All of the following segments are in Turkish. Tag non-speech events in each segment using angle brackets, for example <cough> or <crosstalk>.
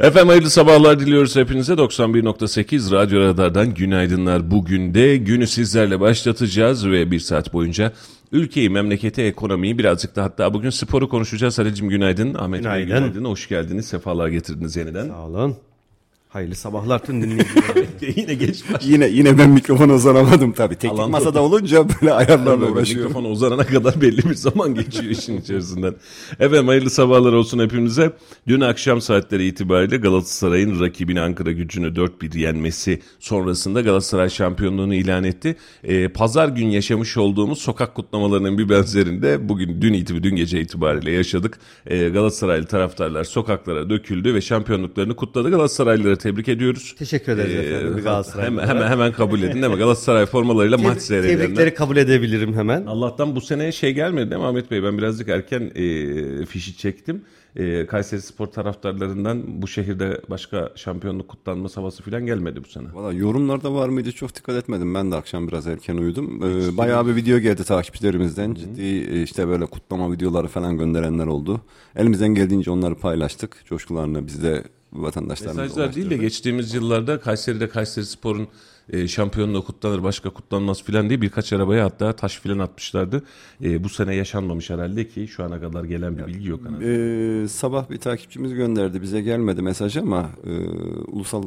Efendim hayırlı sabahlar diliyoruz hepinize. 91.8 Radyo Radar'dan günaydınlar. Bugün de günü sizlerle başlatacağız ve bir saat boyunca ülkeyi, memleketi, ekonomiyi birazcık da hatta bugün sporu konuşacağız. Halicim günaydın. Ahmet Bey Günaydın. günaydın. Hoş geldiniz. Sefalar getirdiniz yeniden. Sağ olun. Hayırlı sabahlar tüm dinleyicilerimize. <laughs> Yine geç başladık. Yine yine ben mikrofona uzanamadım tabii. Teknik Alan masada olunca böyle ayarlarla uğraşıyorum. Mikrofon uzanana kadar belli bir zaman geçiyor işin içerisinden. Efendim hayırlı sabahlar olsun hepimize. Dün akşam saatleri itibariyle Galatasaray'ın rakibini Ankara gücünü 4-1 yenmesi sonrasında Galatasaray şampiyonluğunu ilan etti. Ee, Pazar gün yaşamış olduğumuz sokak kutlamalarının bir benzerinde bugün dün itibariyle dün gece itibariyle yaşadık. Ee, Galatasaraylı taraftarlar sokaklara döküldü ve şampiyonluklarını kutladı. Galatasaraylıları tebrik ediyoruz. Teşekkür ederiz efendim, bir Galatasaraylı Hemen, hemen, hemen kabul edin değil mi? Galatasaray formalarıyla maç Tebrik- seyredenler. Tebrikleri kabul edebilirim hemen. Allah'tan bu sene şey gelmedi değil mi Ahmet Bey? Ben birazcık erken e, fişi çektim. E, Kayseri Spor taraftarlarından bu şehirde başka şampiyonluk kutlanması havası falan gelmedi bu sene. Valla yorumlarda var mıydı çok dikkat etmedim. Ben de akşam biraz erken uyudum. Ee, bayağı bir video geldi takipçilerimizden. Ciddi e, işte böyle kutlama videoları falan gönderenler oldu. Elimizden geldiğince onları paylaştık. Coşkularını biz de vatandaşlarımıza Mesajlar değil de geçtiğimiz yıllarda Kayseri'de Kayseri Spor'un e, şampiyonluğu kutlanır başka kutlanmaz filan diye birkaç arabaya hatta taş filan atmışlardı. E, bu sene yaşanmamış herhalde ki şu ana kadar gelen bir bilgi yok. Hani. Ee, sabah bir takipçimiz gönderdi. Bize gelmedi mesaj ama e, ulusal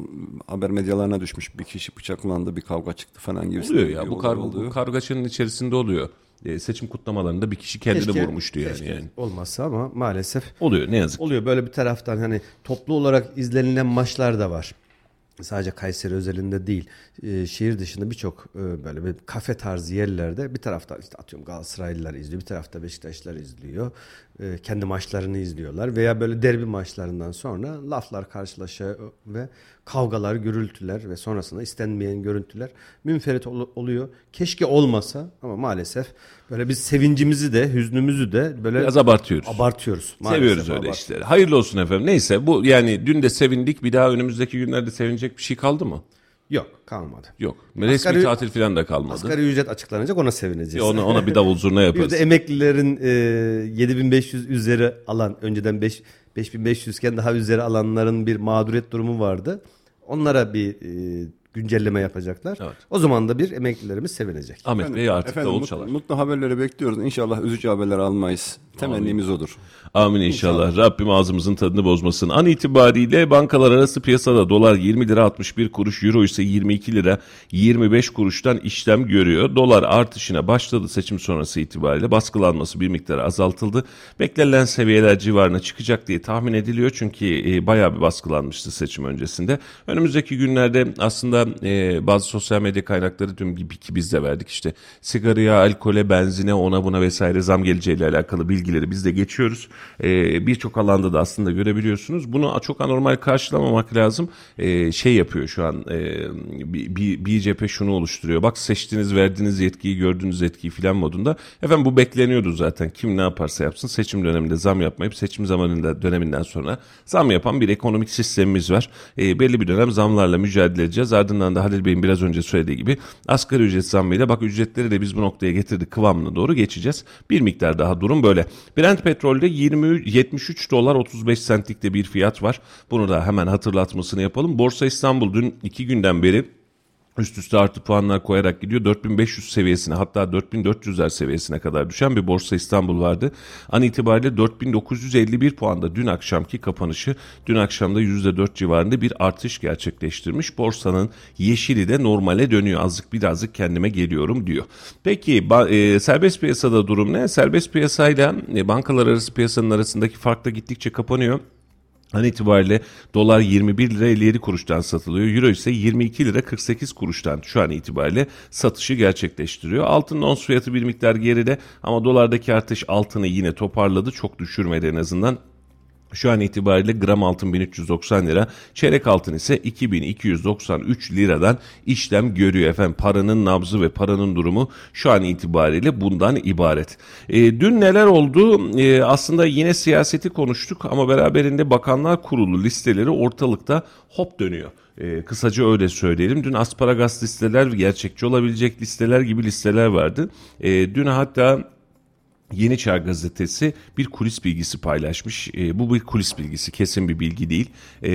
haber medyalarına düşmüş. Bir kişi bıçaklandı, bir kavga çıktı falan gibi. Oluyor ya bu, kar, bu kargaşanın içerisinde oluyor. E, seçim kutlamalarında bir kişi kendini Keşke- vurmuştu yani. keşke yani. Olmazsa ama maalesef Oluyor ne yazık. oluyor. Böyle bir taraftan hani toplu olarak izlenilen maçlar da var. Sadece Kayseri özelinde değil. Ee, şehir dışında birçok e, böyle bir kafe tarzı yerlerde bir tarafta işte atıyorum Galatasaraylılar izliyor. Bir tarafta Beşiktaşlılar izliyor. Ee, kendi maçlarını izliyorlar. Veya böyle derbi maçlarından sonra laflar karşılaşıyor ve kavgalar, gürültüler ve sonrasında istenmeyen görüntüler münferit ol- oluyor. Keşke olmasa ama maalesef böyle biz sevincimizi de hüznümüzü de böyle Biraz abartıyoruz. abartıyoruz. Maalesef Seviyoruz öyle abartıyoruz. işleri. Hayırlı olsun efendim. Neyse bu yani dün de sevindik. Bir daha önümüzdeki günlerde sevinecek bir şey kaldı mı? Yok kalmadı. Yok. Resmi Asgari- tatil falan da kalmadı. Asgari ücret açıklanacak ona sevineceğiz. Ona, ona bir davul zurna <laughs> Bir yaparız. de emeklilerin e, 7500 üzeri alan önceden 5 5500 iken daha üzeri alanların bir mağduriyet durumu vardı. Onlara bir e, güncelleme yapacaklar. Evet. O zaman da bir emeklilerimiz sevinecek. Ahmet Bey artık Efendim, davul mutlu, çalar. mutlu haberleri bekliyoruz. İnşallah üzücü haberler almayız. Temennimiz odur. Amin inşallah. Rabbim ağzımızın tadını bozmasın. An itibariyle bankalar arası piyasada dolar 20 lira 61 kuruş, euro ise 22 lira 25 kuruştan işlem görüyor. Dolar artışına başladı seçim sonrası itibariyle. Baskılanması bir miktar azaltıldı. Beklenilen seviyeler civarına çıkacak diye tahmin ediliyor. Çünkü e, bayağı bir baskılanmıştı seçim öncesinde. Önümüzdeki günlerde aslında e, bazı sosyal medya kaynakları dün gibi ki biz de verdik işte sigaraya, alkole, benzine, ona buna vesaire zam geleceğiyle alakalı bilgileri biz de geçiyoruz. E, Birçok alanda da aslında görebiliyorsunuz. Bunu çok anormal karşılamamak lazım. E, şey yapıyor şu an e, bir, bir, cephe şunu oluşturuyor. Bak seçtiğiniz, verdiğiniz yetkiyi, gördüğünüz yetkiyi filan modunda. Efendim bu bekleniyordu zaten. Kim ne yaparsa yapsın seçim döneminde zam yapmayıp seçim zamanında döneminden sonra zam yapan bir ekonomik sistemimiz var. E, belli bir dönem zamlarla mücadele edeceğiz. Ardından da Halil Bey'in biraz önce söylediği gibi asgari ücret zammıyla bak ücretleri de biz bu noktaya getirdik kıvamına doğru geçeceğiz. Bir miktar daha durum böyle. Brent petrolde 20 73 dolar 35 centlikte bir fiyat var. Bunu da hemen hatırlatmasını yapalım. Borsa İstanbul dün iki günden beri üst üste artı puanlar koyarak gidiyor. 4500 seviyesine hatta 4400'ler seviyesine kadar düşen bir Borsa İstanbul vardı. An itibariyle 4951 puanda dün akşamki kapanışı dün akşamda %4 civarında bir artış gerçekleştirmiş. Borsanın yeşili de normale dönüyor. Azıcık birazcık kendime geliyorum diyor. Peki e, serbest piyasada durum ne? Serbest piyasayla e, bankalar arası piyasanın arasındaki fark da gittikçe kapanıyor. An itibariyle dolar 21 lira 57 kuruştan satılıyor. Euro ise 22 lira 48 kuruştan şu an itibariyle satışı gerçekleştiriyor. Altın ons fiyatı bir miktar geride ama dolardaki artış altını yine toparladı. Çok düşürmedi en azından. Şu an itibariyle gram altın 1390 lira, çeyrek altın ise 2293 liradan işlem görüyor efendim. Paranın nabzı ve paranın durumu şu an itibariyle bundan ibaret. E, dün neler oldu? E, aslında yine siyaseti konuştuk ama beraberinde Bakanlar Kurulu listeleri ortalıkta hop dönüyor. E, kısaca öyle söyleyelim. Dün asparagas listeler, gerçekçi olabilecek listeler gibi listeler vardı. E, dün hatta Yeni Çağ Gazetesi bir kulis bilgisi paylaşmış. E, bu bir kulis bilgisi, kesin bir bilgi değil. E,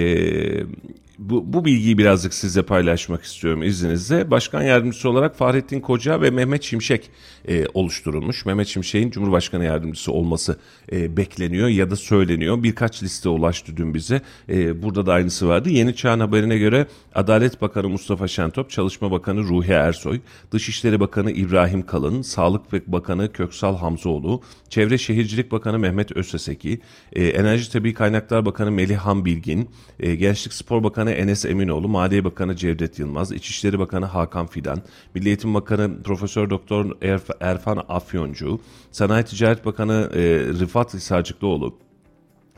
bu, bu bilgiyi birazcık size paylaşmak istiyorum izninizle. Başkan yardımcısı olarak Fahrettin Koca ve Mehmet Şimşek e, oluşturulmuş. Mehmet Şimşek'in Cumhurbaşkanı yardımcısı olması e, bekleniyor ya da söyleniyor. Birkaç liste ulaştı dün bize. E, burada da aynısı vardı. Yeni Çağ'ın haberine göre Adalet Bakanı Mustafa Şentop, Çalışma Bakanı Ruhi Ersoy, Dışişleri Bakanı İbrahim Kalın, Sağlık Bakanı Köksal Hamzoğlu, Çevre Şehircilik Bakanı Mehmet Özseseki, e, Enerji Tabi Kaynaklar Bakanı Melihan Bilgin, e, Gençlik Spor Bakanı Bakanı Enes Eminoğlu, Maliye Bakanı Cevdet Yılmaz, İçişleri Bakanı Hakan Fidan, Milli Eğitim Bakanı Profesör Doktor Erfan Afyoncu, Sanayi Ticaret Bakanı e, Rıfat Hisarcıklıoğlu,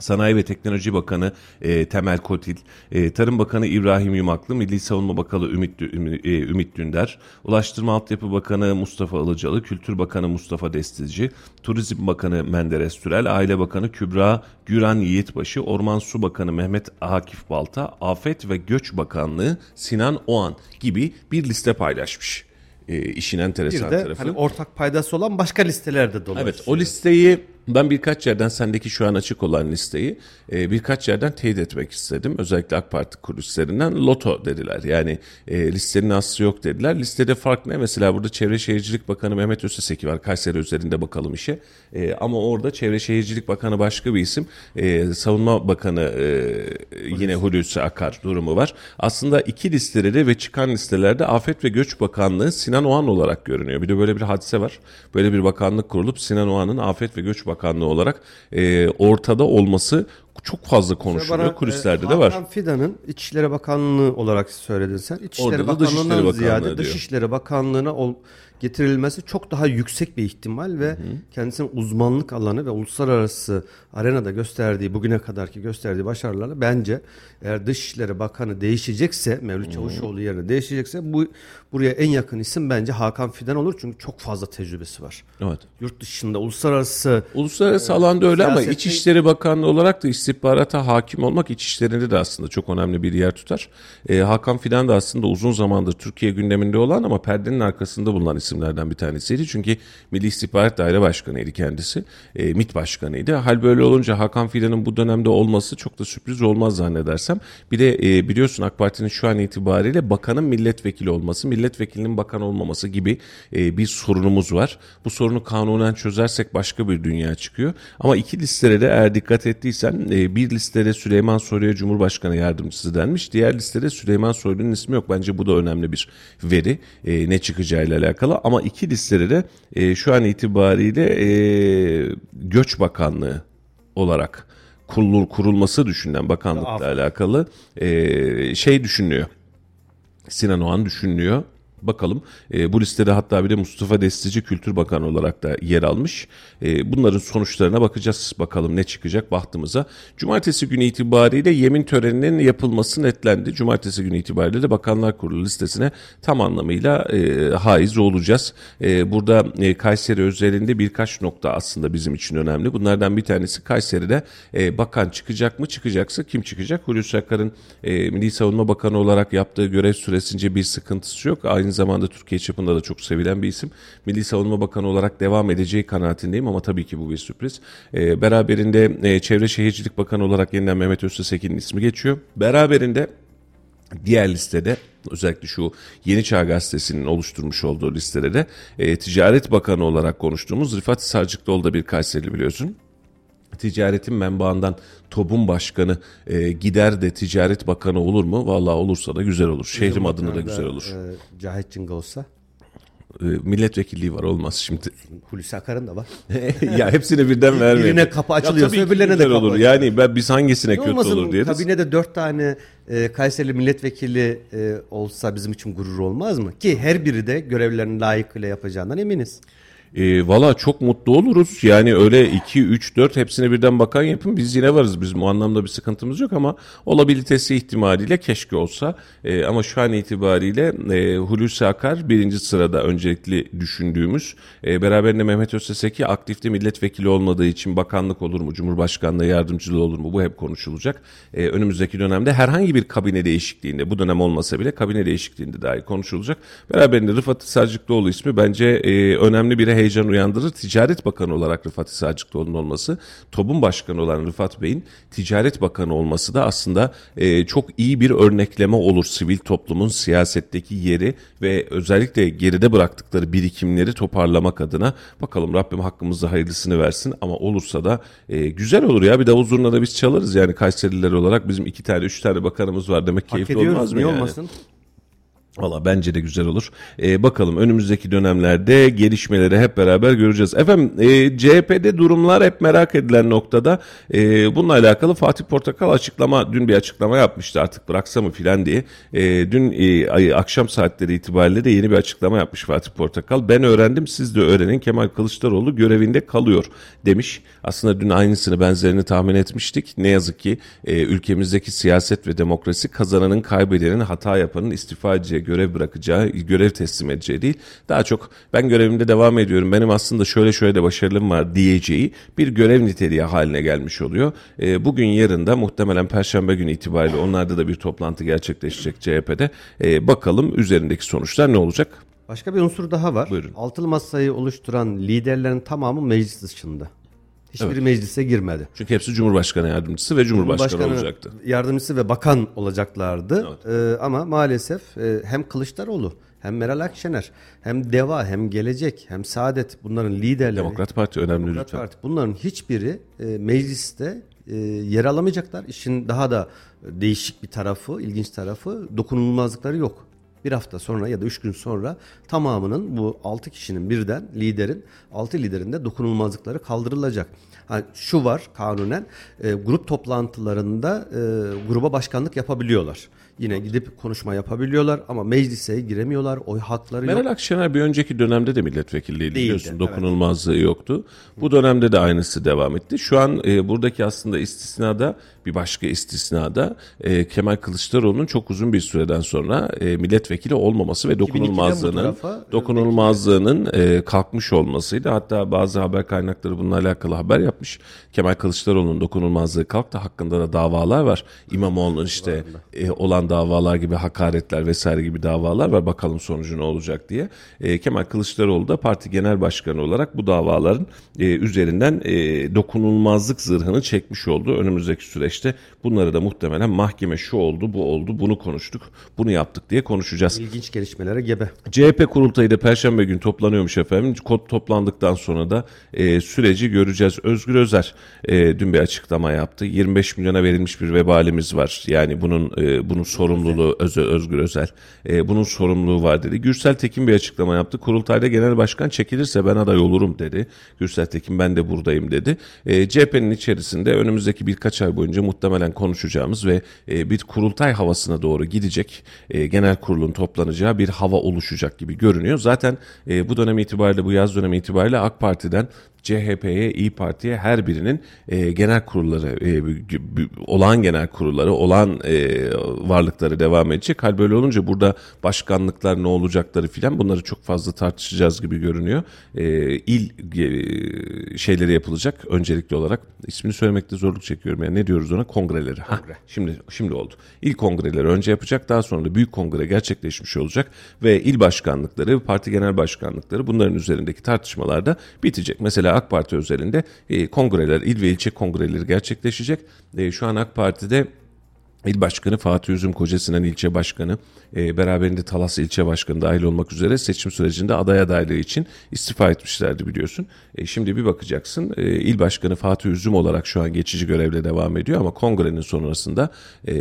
Sanayi ve Teknoloji Bakanı e, Temel Kotil, e, Tarım Bakanı İbrahim Yumaklı, Milli Savunma Bakanı Ümit, Ümit, e, Ümit Dündar, Ulaştırma Altyapı Bakanı Mustafa Ilıcalı, Kültür Bakanı Mustafa Destici, Turizm Bakanı Menderes Türel, Aile Bakanı Kübra Güran Yiğitbaşı, Orman Su Bakanı Mehmet Akif Balta, Afet ve Göç Bakanlığı Sinan Oğan gibi bir liste paylaşmış. E, işin enteresan bir de tarafı. Hani ortak paydası olan başka listelerde dolaşıyor. Evet o listeyi ben birkaç yerden sendeki şu an açık olan listeyi e, birkaç yerden teyit etmek istedim. Özellikle AK Parti kulislerinden loto dediler. Yani e, listenin aslı yok dediler. Listede fark ne? Mesela burada Çevre Şehircilik Bakanı Mehmet Özeseki var. Kayseri üzerinde bakalım işe. E, ama orada Çevre Şehircilik Bakanı başka bir isim. E, Savunma Bakanı e, yine Hulusi Akar durumu var. Aslında iki listede ve çıkan listelerde Afet ve Göç Bakanlığı Sinan Oğan olarak görünüyor. Bir de böyle bir hadise var. Böyle bir bakanlık kurulup Sinan Oğan'ın Afet ve Göç Bakanlığı olarak e, ortada olması çok fazla konuşuluyor. Bana, Kulislerde e, de var. Hakan Fidan'ın İçişleri Bakanlığı olarak söyledin sen. İçişleri Orada Bakanlığı'ndan Bakanlığı ziyade diyor. Dışişleri Bakanlığı'na ol, getirilmesi çok daha yüksek bir ihtimal ve hı hı. kendisinin uzmanlık alanı ve uluslararası arenada gösterdiği bugüne kadarki gösterdiği başarılarla bence eğer Dışişleri Bakanı değişecekse Mevlüt Çavuşoğlu yerine değişecekse bu buraya en yakın isim bence Hakan Fidan olur çünkü çok fazla tecrübesi var. Evet. Yurt dışında uluslararası uluslararası e, alanda öyle ama İçişleri Bakanlığı olarak da istihbarata hakim olmak İçişleri'nde de aslında çok önemli bir yer tutar. E, Hakan Fidan da aslında uzun zamandır Türkiye gündeminde olan ama perdenin arkasında bulunan isimlerden bir tanesiydi. Çünkü Milli İstihbarat Daire Başkanıydı kendisi. E, MİT Başkanıydı. Hal böyle olunca Hakan Fidan'ın bu dönemde olması çok da sürpriz olmaz zannedersem. Bir de e, biliyorsun AK Parti'nin şu an itibariyle bakanın milletvekili olması, milletvekilinin bakan olmaması gibi e, bir sorunumuz var. Bu sorunu kanunen çözersek başka bir dünya çıkıyor. Ama iki listede de eğer dikkat ettiysen e, bir listede Süleyman Soylu'ya Cumhurbaşkanı yardımcısı denmiş. Diğer listede Süleyman Soylu'nun ismi yok. Bence bu da önemli bir veri e, ne çıkacağıyla alakalı. Ama iki listede de e, şu an itibariyle e, Göç Bakanlığı olarak kurulur, kurulması düşünülen bakanlıkla Aferin. alakalı e, şey düşünülüyor. Sinan Oğan düşünülüyor. Bakalım e, bu listede hatta bir de Mustafa Destici Kültür Bakanı olarak da yer almış. E, bunların sonuçlarına bakacağız bakalım ne çıkacak bahtımıza. Cumartesi günü itibariyle yemin töreninin yapılması netlendi. Cumartesi günü itibariyle de Bakanlar Kurulu listesine tam anlamıyla e, haiz olacağız. E, burada e, Kayseri özelinde birkaç nokta aslında bizim için önemli. Bunlardan bir tanesi Kayseri'de e, bakan çıkacak mı çıkacaksa kim çıkacak? Hulusi Akar'ın e, Milli Savunma Bakanı olarak yaptığı görev süresince bir sıkıntısı yok. Aynı aynı zamanda Türkiye çapında da çok sevilen bir isim. Milli Savunma Bakanı olarak devam edeceği kanaatindeyim ama tabii ki bu bir sürpriz. E, beraberinde e, Çevre Şehircilik Bakanı olarak yeniden Mehmet Öztesekin'in ismi geçiyor. Beraberinde Diğer listede özellikle şu Yeni Çağ Gazetesi'nin oluşturmuş olduğu listede de e, Ticaret Bakanı olarak konuştuğumuz Rıfat Sarcıklıoğlu da bir Kayserili biliyorsun. Ticaretin menbaından TOB'un başkanı e, gider de ticaret bakanı olur mu? Vallahi olursa da güzel olur. Şehrim adına da güzel olur. E, Cahit Cınga olsa. E, milletvekilliği var olmaz şimdi. Hulusi Akar'ın da var. <laughs> ya hepsini birden vermeyin. Birine kapı açılıyorsa Ya öbürlerine de kapı olur. açılıyor. Yani ben biz hangisine kötü Olmasın olur deriz. kabinede dört tane e, Kayserili milletvekili e, olsa bizim için gurur olmaz mı? Ki her biri de görevlerini layıkıyla yapacağından eminiz. E, Valla çok mutlu oluruz. Yani öyle 2, 3, 4 hepsine birden bakan yapın. Biz yine varız. Bizim o anlamda bir sıkıntımız yok ama olabilitesi ihtimaliyle keşke olsa. E, ama şu an itibariyle e, Hulusi Akar birinci sırada öncelikli düşündüğümüz. E, beraberinde Mehmet Özseseki aktifte milletvekili olmadığı için bakanlık olur mu? Cumhurbaşkanlığı yardımcılığı olur mu? Bu hep konuşulacak. E, önümüzdeki dönemde herhangi bir kabine değişikliğinde bu dönem olmasa bile kabine değişikliğinde dahi konuşulacak. Beraberinde Rıfat Sarcıklıoğlu ismi bence e, önemli bir heyecan uyandırır. Ticaret Bakanı olarak Rıfat Sarcıklıoğlu'nun olması, TOB'un başkanı olan Rıfat Bey'in Ticaret Bakanı olması da aslında e, çok iyi bir örnekleme olur sivil toplumun siyasetteki yeri ve özellikle geride bıraktıkları birikimleri toparlamak adına. Bakalım Rabbim hakkımızda hayırlısını versin ama olursa da e, güzel olur ya. Bir de huzuruna da biz çalarız yani Kayserililer olarak bizim iki tane üç tane bakanımız var demek Hak keyifli ediyoruz. olmaz mı yani? olmasın? Valla bence de güzel olur. Ee, bakalım önümüzdeki dönemlerde gelişmeleri hep beraber göreceğiz. Efendim e, CHP'de durumlar hep merak edilen noktada. E, bununla alakalı Fatih Portakal açıklama, dün bir açıklama yapmıştı artık bıraksa mı filan diye. E, dün e, akşam saatleri itibariyle de yeni bir açıklama yapmış Fatih Portakal. Ben öğrendim siz de öğrenin Kemal Kılıçdaroğlu görevinde kalıyor demiş. Aslında dün aynısını benzerini tahmin etmiştik. Ne yazık ki e, ülkemizdeki siyaset ve demokrasi kazananın kaybedenin hata yapanın istifa edeceği görev bırakacağı, görev teslim edeceği değil. Daha çok ben görevimde devam ediyorum. Benim aslında şöyle şöyle de başarılım var diyeceği bir görev niteliği haline gelmiş oluyor. E, bugün yarın da muhtemelen Perşembe günü itibariyle onlarda da bir toplantı gerçekleşecek CHP'de. E, bakalım üzerindeki sonuçlar ne olacak? Başka bir unsur daha var. Buyurun. Altılı masayı oluşturan liderlerin tamamı meclis dışında. Hiçbiri meclise girmedi. Çünkü hepsi Cumhurbaşkanı yardımcısı ve Cumhurbaşkanı, olacaktı. yardımcısı ve bakan olacaklardı. Ee, ama maalesef e, hem Kılıçdaroğlu hem Meral Akşener hem DEVA hem Gelecek hem Saadet bunların liderleri. Demokrat Parti önemli Demokrat lütfen. Parti bunların hiçbiri e, mecliste e, yer alamayacaklar. İşin daha da değişik bir tarafı, ilginç tarafı dokunulmazlıkları yok. Bir hafta sonra ya da üç gün sonra tamamının bu altı kişinin birden liderin, altı liderin de dokunulmazlıkları kaldırılacak. Ha, şu var kanunen e, grup toplantılarında e, gruba başkanlık yapabiliyorlar. Yine gidip konuşma yapabiliyorlar ama meclise giremiyorlar. Oy hakları yok. Meral Akşener bir önceki dönemde de milletvekilliydi Değildi, biliyorsun. evet. Dokunulmazlığı yoktu. Bu dönemde de aynısı devam etti. Şu an e, buradaki aslında istisnada bir başka istisnada e, Kemal Kılıçdaroğlu'nun çok uzun bir süreden sonra e, milletvekili olmaması ve 2002'den bu dokunulmazlığının e, dokunulmazlığının e, kalkmış olmasıydı. Hatta bazı haber kaynakları bununla alakalı haber yapmış. Kemal Kılıçdaroğlu'nun dokunulmazlığı kalktı. Hakkında da davalar var. İmamoğlu'nun işte e, olan davalar gibi hakaretler vesaire gibi davalar var. Bakalım sonucu ne olacak diye. E, Kemal Kılıçdaroğlu da parti genel başkanı olarak bu davaların e, üzerinden e, dokunulmazlık zırhını çekmiş oldu. Önümüzdeki süreçte bunları da muhtemelen mahkeme şu oldu, bu oldu, bunu konuştuk, bunu yaptık diye konuşacağız. İlginç gelişmelere gebe. CHP kurultayı da Perşembe günü toplanıyormuş efendim. Kod toplandıktan sonra da e, süreci göreceğiz. Özgür Özer e, dün bir açıklama yaptı. 25 milyona verilmiş bir vebalimiz var. Yani bunun e, bunun sorumluluğu Öz- Özgür Özel. E, bunun sorumluluğu var dedi. Gürsel Tekin bir açıklama yaptı. Kurultayda genel başkan çekilirse ben aday olurum dedi. Gürsel Tekin ben de buradayım dedi. E, CHP'nin içerisinde önümüzdeki birkaç ay boyunca muhtemelen konuşacağımız ve e, bir kurultay havasına doğru gidecek e, genel kurulun toplanacağı bir hava oluşacak gibi görünüyor. Zaten e, bu dönem itibariyle bu yaz dönemi itibariyle AK Parti'den CHP'ye, İyi Parti'ye her birinin e, genel kurulları, e, olağan genel kurulları, olağan e, varlıkları devam edecek. Hal böyle olunca burada başkanlıklar ne olacakları filan bunları çok fazla tartışacağız gibi görünüyor. E, il e, şeyleri yapılacak öncelikli olarak. ismini söylemekte zorluk çekiyorum. Yani ne diyoruz ona? Kongreleri. Ha, şimdi şimdi oldu. İl kongreleri önce yapacak, daha sonra da büyük kongre gerçekleşmiş olacak ve il başkanlıkları, parti genel başkanlıkları bunların üzerindeki tartışmalarda bitecek. Mesela AK Parti özelinde e, kongreler, il ve ilçe kongreleri gerçekleşecek. E, şu an AK Parti'de İl Başkanı Fatih Üzüm Kocasinan ilçe başkanı e, beraberinde Talas ilçe başkanı dahil olmak üzere seçim sürecinde aday adaylığı için istifa etmişlerdi biliyorsun. E, şimdi bir bakacaksın e, il başkanı Fatih Üzüm olarak şu an geçici görevle devam ediyor ama kongrenin sonrasında e,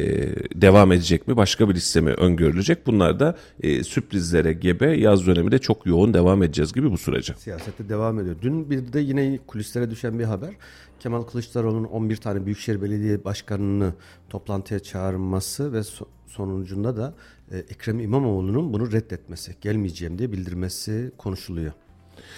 devam edecek mi başka bir liste mi öngörülecek? Bunlar da e, sürprizlere gebe yaz dönemi de çok yoğun devam edeceğiz gibi bu sürece. Siyasette devam ediyor. Dün bir de yine kulislere düşen bir haber. Kemal Kılıçdaroğlu'nun 11 tane Büyükşehir Belediye Başkanı'nı toplantıya çağırması ve so- sonucunda da e, Ekrem İmamoğlu'nun bunu reddetmesi, gelmeyeceğim diye bildirmesi konuşuluyor.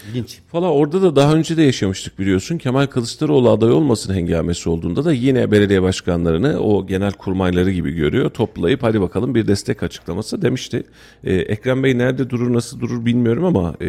İlginç. Valla orada da daha önce de yaşamıştık biliyorsun. Kemal Kılıçdaroğlu aday olmasın hengamesi olduğunda da yine belediye başkanlarını o genel kurmayları gibi görüyor. Toplayıp hadi bakalım bir destek açıklaması demişti. Ee, Ekrem Bey nerede durur nasıl durur bilmiyorum ama e,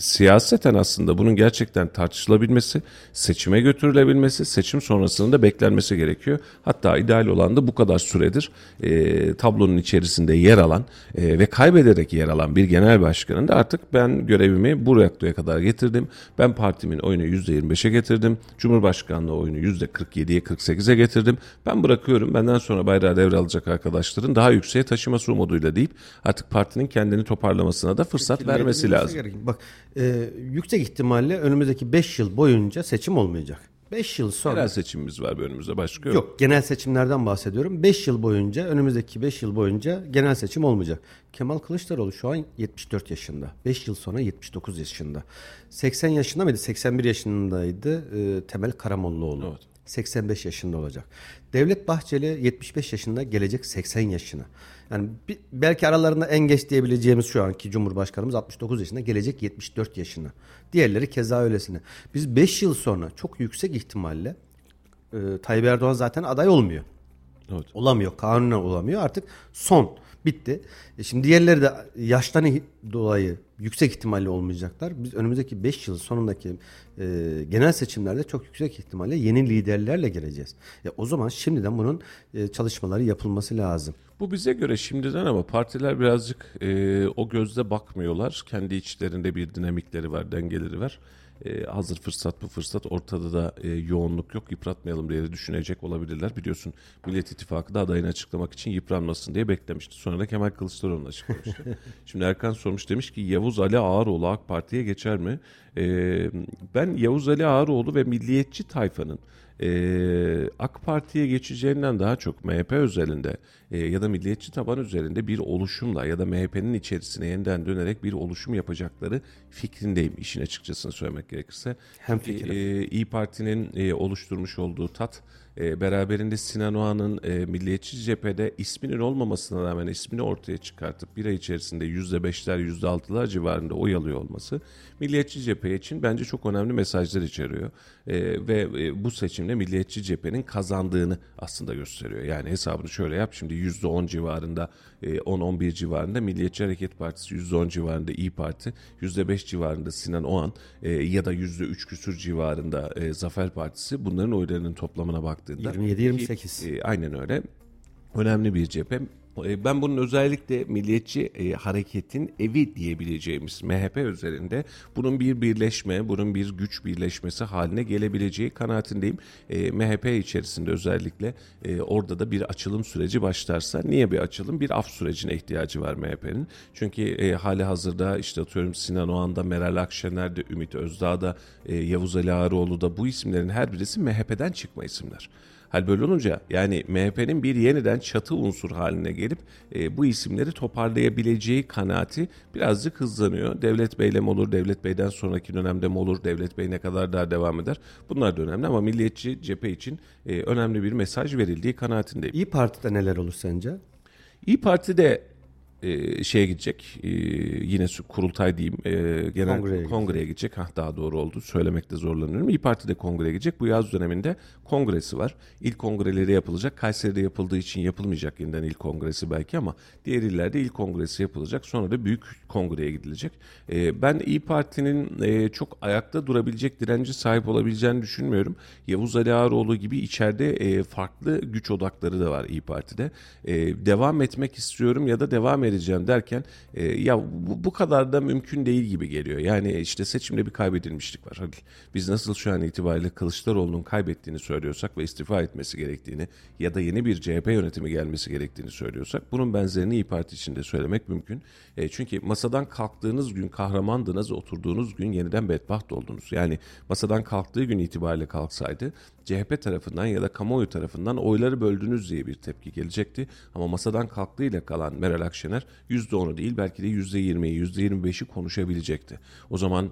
siyaseten aslında bunun gerçekten tartışılabilmesi, seçime götürülebilmesi, seçim sonrasında da beklenmesi gerekiyor. Hatta ideal olan da bu kadar süredir e, tablonun içerisinde yer alan e, ve kaybederek yer alan bir genel başkanın da artık ben görevimi bu noktaya kadar getirdim. Ben partimin oyunu %25'e getirdim. Cumhurbaşkanlığı oyunu %47'ye 48'e getirdim. Ben bırakıyorum. Benden sonra bayrağı devralacak arkadaşların daha yükseğe taşıması umuduyla deyip artık partinin kendini toparlamasına da fırsat vermesi lazım. gerek. Bak e, yüksek ihtimalle önümüzdeki 5 yıl boyunca seçim olmayacak. 5 yıl sonra Yerel seçimimiz var bir önümüzde başka yok. Yok genel seçimlerden bahsediyorum. 5 yıl boyunca önümüzdeki 5 yıl boyunca genel seçim olmayacak. Kemal Kılıçdaroğlu şu an 74 yaşında. 5 yıl sonra 79 yaşında. 80 yaşında mıydı? 81 yaşındaydı e, Temel Karamollaoğlu. Evet. 85 yaşında olacak. Devlet Bahçeli 75 yaşında gelecek 80 yaşına. Yani bir- belki aralarında en geç diyebileceğimiz şu anki Cumhurbaşkanımız 69 yaşında gelecek 74 yaşına. Diğerleri keza öylesine. Biz 5 yıl sonra çok yüksek ihtimalle e, Tayyip Erdoğan zaten aday olmuyor. Evet. Olamıyor. Kanunen olamıyor. Artık son. Bitti. E şimdi diğerleri de yaştan dolayı yüksek ihtimalle olmayacaklar. Biz önümüzdeki 5 yıl sonundaki e, genel seçimlerde çok yüksek ihtimalle yeni liderlerle geleceğiz. E, o zaman şimdiden bunun e, çalışmaları yapılması lazım. Bu bize göre şimdiden ama partiler birazcık e, o gözle bakmıyorlar. Kendi içlerinde bir dinamikleri var, dengeleri var. E, hazır fırsat bu fırsat ortada da e, yoğunluk yok yıpratmayalım diye de düşünecek olabilirler. Biliyorsun Millet İttifakı da adayını açıklamak için yıpranmasın diye beklemişti. Sonra da Kemal Kılıçdaroğlu'nu açıklamıştı. <laughs> Şimdi Erkan sormuş demiş ki Yavuz Ali Ağaroğlu AK Parti'ye geçer mi? E, ben Yavuz Ali Ağaroğlu ve milliyetçi tayfanın e, AK Parti'ye geçeceğinden daha çok MHP özelinde e, ya da milliyetçi taban üzerinde bir oluşumla ya da MHP'nin içerisine yeniden dönerek bir oluşum yapacakları fikrindeyim işin açıkçasını söylemek gerekirse. Hemfikirim. E, İyi Parti'nin e, oluşturmuş olduğu tat e, beraberinde Sinan Oğan'ın e, milliyetçi cephede isminin olmamasına rağmen ismini ortaya çıkartıp bir ay içerisinde %5'ler %6'lar civarında oy alıyor olması milliyetçi cephe için bence çok önemli mesajlar içeriyor. E, ve e, bu seçimde milliyetçi cephenin kazandığını aslında gösteriyor. Yani hesabını şöyle yap şimdi %10 civarında 10-11 civarında Milliyetçi Hareket Partisi %10 civarında İyi Parti %5 civarında Sinan Oğan e, ya da %3 küsür civarında e, Zafer Partisi bunların oylarının toplamına baktığında 27-28. ki, e, aynen öyle önemli bir cephe. E, Ben bunun özellikle milliyetçi e, hareketin evi diyebileceğimiz MHP üzerinde bunun bir birleşme, bunun bir güç birleşmesi haline gelebileceği kanaatindeyim. E, MHP içerisinde özellikle orada da bir açılım süreci başlarsa niye bir açılım? Bir af sürecine ihtiyacı var MHP'nin. Çünkü hali hazırda işte atıyorum Sinan Oğan'da, Meral Akşener'de, Ümit Özdağ'da, Yavuz Ali Ağaroğlu'da bu isimlerin her birisi MHP'den çıkma isimler. Hal böyle olunca yani MHP'nin bir yeniden çatı unsur haline gelip e, bu isimleri toparlayabileceği kanaati birazcık hızlanıyor. Devlet Bey'le mi olur, Devlet Bey'den sonraki dönemde mi olur, Devlet Bey ne kadar daha devam eder? Bunlar da önemli ama milliyetçi cephe için e, önemli bir mesaj verildiği kanaatindeyim. İyi Parti'de neler olur sence? İyi Parti de e, şeye gidecek e, yine kurultay diyeyim e, genel Kongreye kongreye, gidecek. gidecek. Hah, daha doğru oldu söylemekte zorlanıyorum. İyi Parti de kongreye gidecek. Bu yaz döneminde kongresi var. İlk kongreleri yapılacak. Kayseri'de yapıldığı için yapılmayacak yeniden ilk kongresi belki ama diğer illerde ilk kongresi yapılacak. Sonra da büyük kongreye gidilecek. E, ben İyi Parti'nin e, çok ayakta durabilecek direnci sahip olabileceğini düşünmüyorum. Yavuz Ali Ağaroğlu gibi içeride e, farklı güç odakları da var İyi Parti'de. E, devam etmek istiyorum ya da devam edeceğim derken e, ya bu, bu kadar da mümkün değil gibi geliyor. Yani işte seçimde bir kaybedilmişlik var. Halil. Biz nasıl şu an itibariyle Kılıçdaroğlu'nun kaybettiğini söylüyorsak ve istifa etmesi gerektiğini ya da yeni bir CHP yönetimi gelmesi gerektiğini söylüyorsak bunun benzerini İyi Parti için de söylemek mümkün. E, çünkü masadan kalktığınız gün kahramandınız, oturduğunuz gün yeniden bedbaht oldunuz. Yani masadan kalktığı gün itibariyle kalksaydı CHP tarafından ya da kamuoyu tarafından oyları böldünüz diye bir tepki gelecekti. Ama masadan kalktığıyla kalan Meral Akşener %10'u değil belki de %20'yi, %25'i konuşabilecekti. O zaman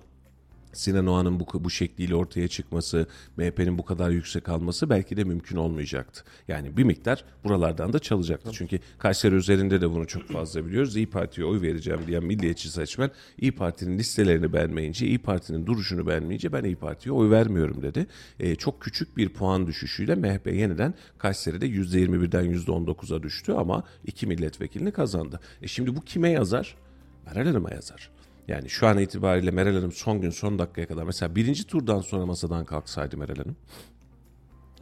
Sinan Oğan'ın bu, bu şekliyle ortaya çıkması, MHP'nin bu kadar yüksek alması belki de mümkün olmayacaktı. Yani bir miktar buralardan da çalacaktı. Çünkü Kayseri üzerinde de bunu çok fazla biliyoruz. İyi Parti'ye oy vereceğim diyen milliyetçi seçmen İyi Parti'nin listelerini beğenmeyince, İyi Parti'nin duruşunu beğenmeyince ben İyi Parti'ye oy vermiyorum dedi. Ee, çok küçük bir puan düşüşüyle MHP yeniden Kayseri'de %21'den %19'a düştü ama iki milletvekilini kazandı. E şimdi bu kime yazar? Meral Hanım'a yazar. Yani şu an itibariyle Meral Hanım son gün son dakikaya kadar mesela birinci turdan sonra masadan kalksaydı Meral Hanım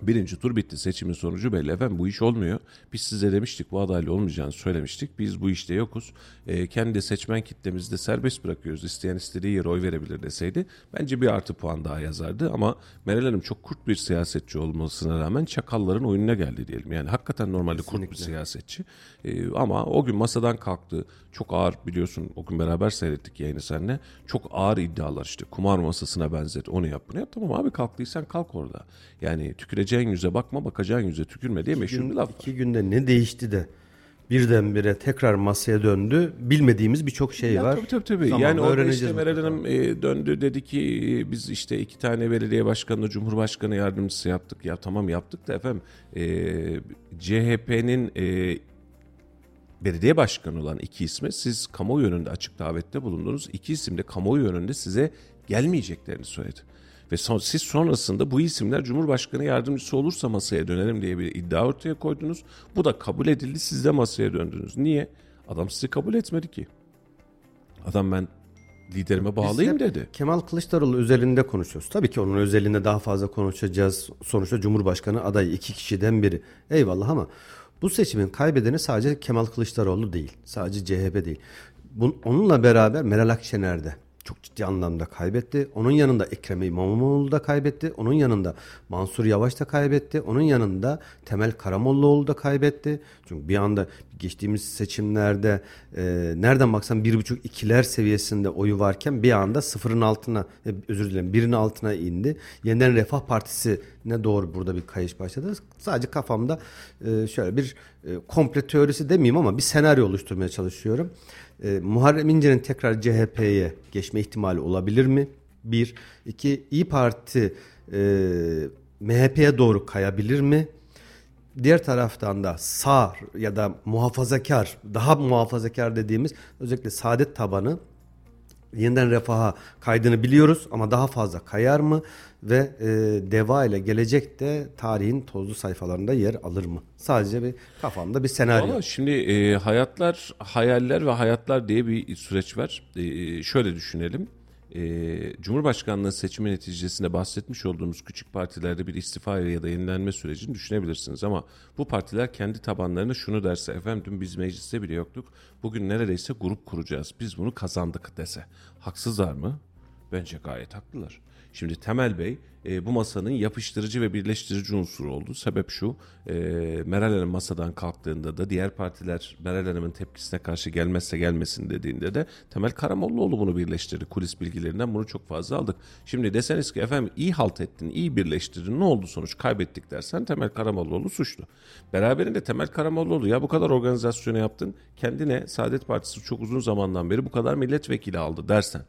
Birinci tur bitti. Seçimin sonucu belli. Efendim bu iş olmuyor. Biz size demiştik bu adaylı olmayacağını söylemiştik. Biz bu işte yokuz. E, kendi seçmen kitlemizi de serbest bırakıyoruz. İsteyen istediği yere oy verebilir deseydi bence bir artı puan daha yazardı. Ama Meral Hanım çok kurt bir siyasetçi olmasına rağmen çakalların oyununa geldi diyelim. Yani hakikaten normalde kurt bir siyasetçi. E, ama o gün masadan kalktı. Çok ağır biliyorsun o gün beraber seyrettik yayını seninle. Çok ağır iddialar işte kumar masasına benzet onu yap bunu yap. Tamam abi kalktıysan kalk orada. Yani tüküreceğin yüze bakma bakacağın yüze tükürme diye meşhur bir laf var. İki günde ne değişti de birdenbire tekrar masaya döndü. Bilmediğimiz birçok şey Ya var. Tabii tabii tabii. Zamanla yani orada işte Meral. Hanım e, döndü dedi ki e, biz işte iki tane belediye başkanını Cumhurbaşkanı yardımcısı yaptık. Ya tamam yaptık da efendim e, CHP'nin e, belediye başkanı olan iki isme siz kamuoyu önünde açık davette bulundunuz. İki isim de kamuoyu önünde size gelmeyeceklerini söyledi. Ve son, siz sonrasında bu isimler Cumhurbaşkanı yardımcısı olursa masaya dönerim diye bir iddia ortaya koydunuz. Bu da kabul edildi siz de masaya döndünüz. Niye? Adam sizi kabul etmedi ki. Adam ben liderime hep dedi. Kemal Kılıçdaroğlu özelinde konuşuyoruz. Tabii ki onun özelinde daha fazla konuşacağız. Sonuçta Cumhurbaşkanı adayı iki kişiden biri. Eyvallah ama bu seçimin kaybedeni sadece Kemal Kılıçdaroğlu değil. Sadece CHP değil. Bun, onunla beraber Meral Akşener de çok ciddi anlamda kaybetti. Onun yanında Ekrem İmamoğlu da kaybetti. Onun yanında Mansur Yavaş da kaybetti. Onun yanında Temel Karamollaoğlu da kaybetti. Çünkü bir anda geçtiğimiz seçimlerde e, nereden baksan bir buçuk ikiler seviyesinde oyu varken bir anda sıfırın altına e, özür dilerim birin altına indi. Yeniden Refah Partisi'ne doğru burada bir kayış başladı. Sadece kafamda e, şöyle bir e, komple teorisi demeyeyim ama bir senaryo oluşturmaya çalışıyorum. E, Muharrem İnce'nin tekrar CHP'ye geçme ihtimali olabilir mi? Bir. iki İyi Parti e, MHP'ye doğru kayabilir mi? Diğer taraftan da sağ ya da muhafazakar, daha muhafazakar dediğimiz özellikle saadet tabanı yeniden refaha kaydını biliyoruz ama daha fazla kayar mı ve e, deva ile gelecek de tarihin tozlu sayfalarında yer alır mı? Sadece bir kafamda bir senaryo. Ama şimdi e, hayatlar, hayaller ve hayatlar diye bir süreç var. E, şöyle düşünelim. E, Cumhurbaşkanlığı seçimi neticesinde bahsetmiş olduğumuz küçük partilerde bir istifa ya da yenilenme sürecini düşünebilirsiniz. Ama bu partiler kendi tabanlarına şunu derse efendim dün biz mecliste bile yoktuk. Bugün neredeyse grup kuracağız. Biz bunu kazandık dese. Haksızlar mı? Bence gayet haklılar. Şimdi Temel Bey e, bu masanın yapıştırıcı ve birleştirici unsuru oldu. Sebep şu, e, Meral Hanım masadan kalktığında da diğer partiler Meral Hanım'ın tepkisine karşı gelmezse gelmesin dediğinde de Temel Karamollaoğlu bunu birleştirdi. Kulis bilgilerinden bunu çok fazla aldık. Şimdi deseniz ki efendim iyi halt ettin, iyi birleştirdin ne oldu sonuç kaybettik dersen Temel Karamollaoğlu suçlu. Beraberinde Temel Karamollaoğlu ya bu kadar organizasyonu yaptın kendine Saadet Partisi çok uzun zamandan beri bu kadar milletvekili aldı dersen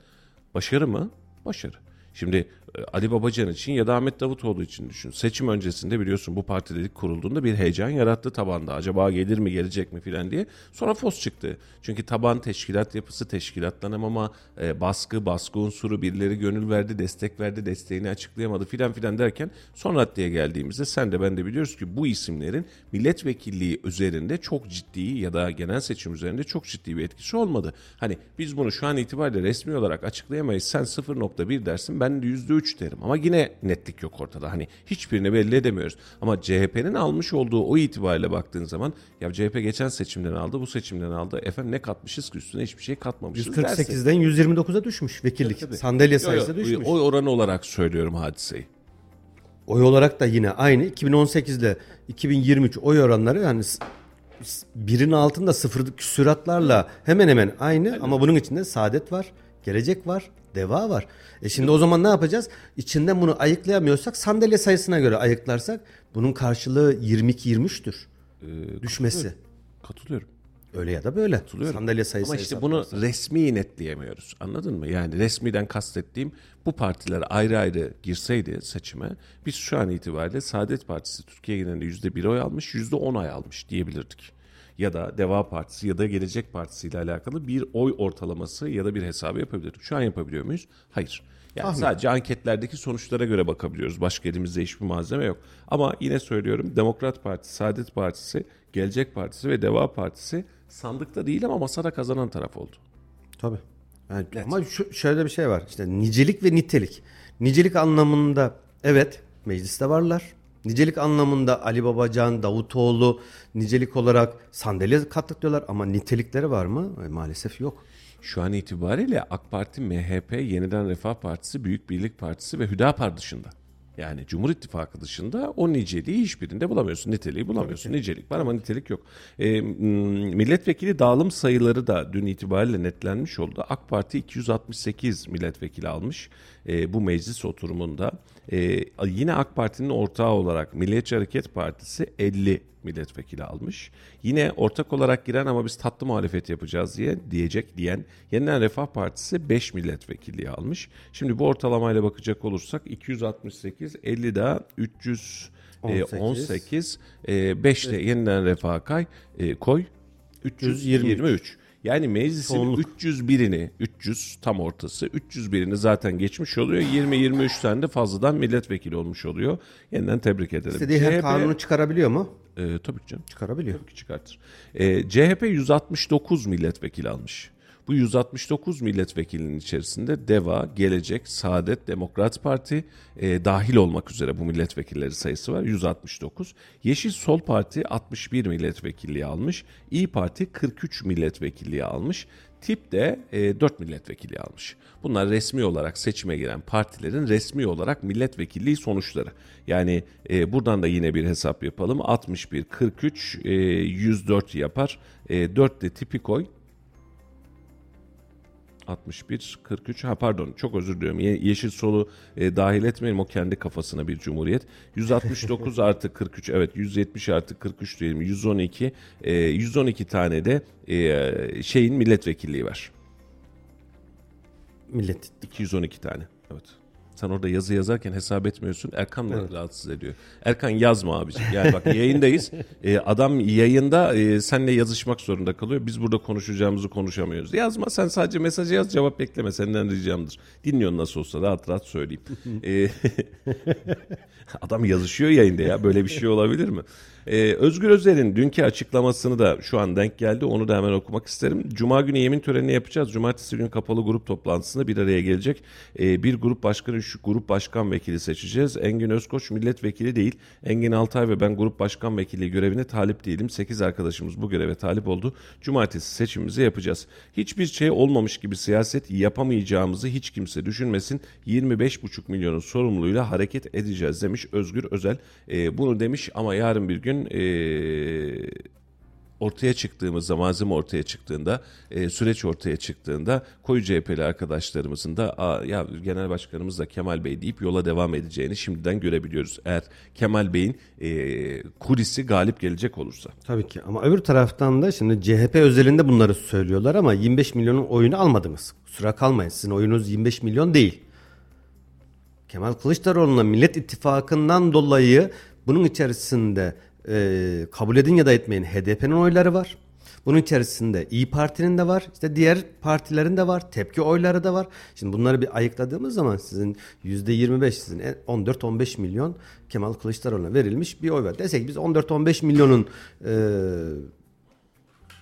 başarı mı? Başarı. Şimdi e, Ali Babacan için ya da Ahmet Davutoğlu için düşün. Seçim öncesinde biliyorsun bu partilik kurulduğunda bir heyecan yarattı tabanda. Acaba gelir mi gelecek mi filan diye. Sonra fos çıktı. Çünkü taban teşkilat yapısı teşkilatlanamama, e, baskı, baskı unsuru birileri gönül verdi, destek verdi, desteğini açıklayamadı filan filan derken son raddeye geldiğimizde sen de ben de biliyoruz ki bu isimlerin milletvekilliği üzerinde çok ciddi ya da genel seçim üzerinde çok ciddi bir etkisi olmadı. Hani biz bunu şu an itibariyle resmi olarak açıklayamayız. Sen 0.1 dersin ben ben %3 derim. Ama yine netlik yok ortada. Hani hiçbirini belli edemiyoruz. Ama CHP'nin almış olduğu o itibariyle baktığın zaman ya CHP geçen seçimden aldı, bu seçimden aldı. Efendim ne katmışız ki üstüne hiçbir şey katmamışız. dersin. 148'den 129'a düşmüş vekillik. Tabii. Sandalye Yo, sayısı yo, düşmüş. Oy oranı olarak söylüyorum hadiseyi. Oy olarak da yine aynı. 2018 ile 2023 oy oranları yani s- s- birin altında sıfır küsuratlarla hemen hemen aynı ama bunun içinde Saadet var, Gelecek var, Deva var. E şimdi o zaman ne yapacağız? İçinden bunu ayıklayamıyorsak sandalye sayısına göre ayıklarsak bunun karşılığı 22-23'tür. Düşmesi. Katılıyorum. Öyle ya da böyle. Katılıyorum. Sandalye sayısı Ama işte bunu resmi netleyemiyoruz. Anladın mı? Yani resmiden kastettiğim bu partiler ayrı ayrı girseydi seçime biz şu an itibariyle Saadet Partisi Türkiye genelinde yüzde bir oy almış, yüzde on oy almış diyebilirdik. Ya da Deva Partisi ya da Gelecek Partisi ile alakalı bir oy ortalaması ya da bir hesabı yapabilirdik. Şu an yapabiliyor muyuz? Hayır. Yani sadece anketlerdeki sonuçlara göre bakabiliyoruz. Başka elimizde hiçbir malzeme yok. Ama yine söylüyorum Demokrat Partisi, Saadet Partisi, Gelecek Partisi ve Deva Partisi sandıkta değil ama masada kazanan taraf oldu. Tabii. Yani ama şu, şöyle bir şey var. İşte nicelik ve nitelik. Nicelik anlamında evet mecliste varlar. Nicelik anlamında Ali Babacan, Davutoğlu nicelik olarak sandalye katlıklıyorlar ama nitelikleri var mı? E, maalesef yok. Şu an itibariyle AK Parti, MHP, Yeniden Refah Partisi, Büyük Birlik Partisi ve Hüdapar dışında. Yani Cumhur İttifakı dışında o niceliği hiçbirinde bulamıyorsun. Niteliği bulamıyorsun. Nicelik var ama nitelik yok. E, milletvekili dağılım sayıları da dün itibariyle netlenmiş oldu. AK Parti 268 milletvekili almış e, bu meclis oturumunda. E, yine AK Parti'nin ortağı olarak Milliyetçi Hareket Partisi 50 milletvekili almış. Yine ortak olarak giren ama biz tatlı muhalefet yapacağız diye diyecek diyen Yeniden Refah Partisi 5 milletvekilliği almış. Şimdi bu ortalamayla bakacak olursak 268, 50 daha 318, 18, 5 de Yeniden Refah kay, e, koy 323. Yani meclisin Çoğunluk. 301'ini, 300 tam ortası, 301'ini zaten geçmiş oluyor. 20-23 tane de fazladan milletvekili olmuş oluyor. Yeniden tebrik edelim. İstediği her CHP kanunu çıkarabiliyor mu? e, tabii ki canım. Çıkarabiliyor. Tabii ki çıkartır. E, CHP 169 milletvekili almış. Bu 169 milletvekilinin içerisinde DEVA, Gelecek, Saadet, Demokrat Parti e, dahil olmak üzere bu milletvekilleri sayısı var. 169. Yeşil Sol Parti 61 milletvekilliği almış. İyi Parti 43 milletvekilliği almış. Tip de e, 4 milletvekili almış. Bunlar resmi olarak seçime giren partilerin resmi olarak milletvekilliği sonuçları. Yani e, buradan da yine bir hesap yapalım. 61, 43, e, 104 yapar. E, 4 de tipi koy. 61, 43, ha pardon çok özür diliyorum. Ye- Yeşil solu e, dahil etmeyelim o kendi kafasına bir cumhuriyet. 169 <laughs> artı 43 evet 170 artı 43 diyelim 112 e, 112 tane de e, şeyin milletvekilliği var. Millet 212 tane evet. Sen orada yazı yazarken hesap etmiyorsun. Erkan mı rahatsız ediyor? Erkan yazma abiciğim. Yani bak yayındayız. <laughs> E, adam yayında e, seninle yazışmak zorunda kalıyor. Biz burada konuşacağımızı konuşamıyoruz. Yazma sen sadece mesajı yaz cevap bekleme. Senden ricamdır. Dinliyorsun nasıl olsa rahat rahat söyleyeyim. E, <laughs> adam yazışıyor yayında ya. Böyle bir şey olabilir mi? Ee, Özgür Özel'in dünkü açıklamasını da şu an denk geldi. Onu da hemen okumak isterim. Cuma günü yemin törenini yapacağız. Cumartesi günü kapalı grup toplantısında bir araya gelecek. Ee, bir grup başkanı, şu grup başkan vekili seçeceğiz. Engin Özkoç milletvekili değil. Engin Altay ve ben grup başkan vekili görevine talip değilim. 8 arkadaşımız bu göreve talip oldu. Cumartesi seçimimizi yapacağız. Hiçbir şey olmamış gibi siyaset yapamayacağımızı hiç kimse düşünmesin. 25,5 milyonun sorumluluğuyla hareket edeceğiz demiş Özgür Özel. Ee, bunu demiş ama yarın bir gün ee, ortaya çıktığımızda, malzeme ortaya çıktığında, e, süreç ortaya çıktığında koyu CHP'li arkadaşlarımızın da Aa, ya genel başkanımız da Kemal Bey deyip yola devam edeceğini şimdiden görebiliyoruz. Eğer Kemal Bey'in e, kulisi galip gelecek olursa. Tabii ki ama öbür taraftan da şimdi CHP özelinde bunları söylüyorlar ama 25 milyonun oyunu almadınız. Kusura kalmayın sizin oyunuz 25 milyon değil. Kemal Kılıçdaroğlu'na Millet İttifakı'ndan dolayı bunun içerisinde e, kabul edin ya da etmeyin HDP'nin oyları var. Bunun içerisinde İyi Parti'nin de var. işte diğer partilerin de var. Tepki oyları da var. Şimdi bunları bir ayıkladığımız zaman sizin %25 sizin 14-15 milyon Kemal Kılıçdaroğlu'na verilmiş bir oy var. Desek biz 14-15 milyonun e,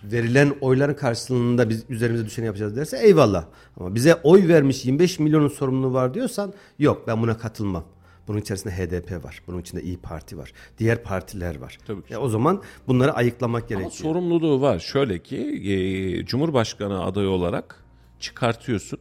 verilen oyların karşılığında biz üzerimize düşeni yapacağız derse eyvallah. Ama bize oy vermiş 25 milyonun sorumluluğu var diyorsan yok ben buna katılmam. Bunun içerisinde HDP var. Bunun içinde İyi Parti var. Diğer partiler var. Tabii ki. Ya o zaman bunları ayıklamak Ama gerekiyor. sorumluluğu var. Şöyle ki e, Cumhurbaşkanı adayı olarak çıkartıyorsun.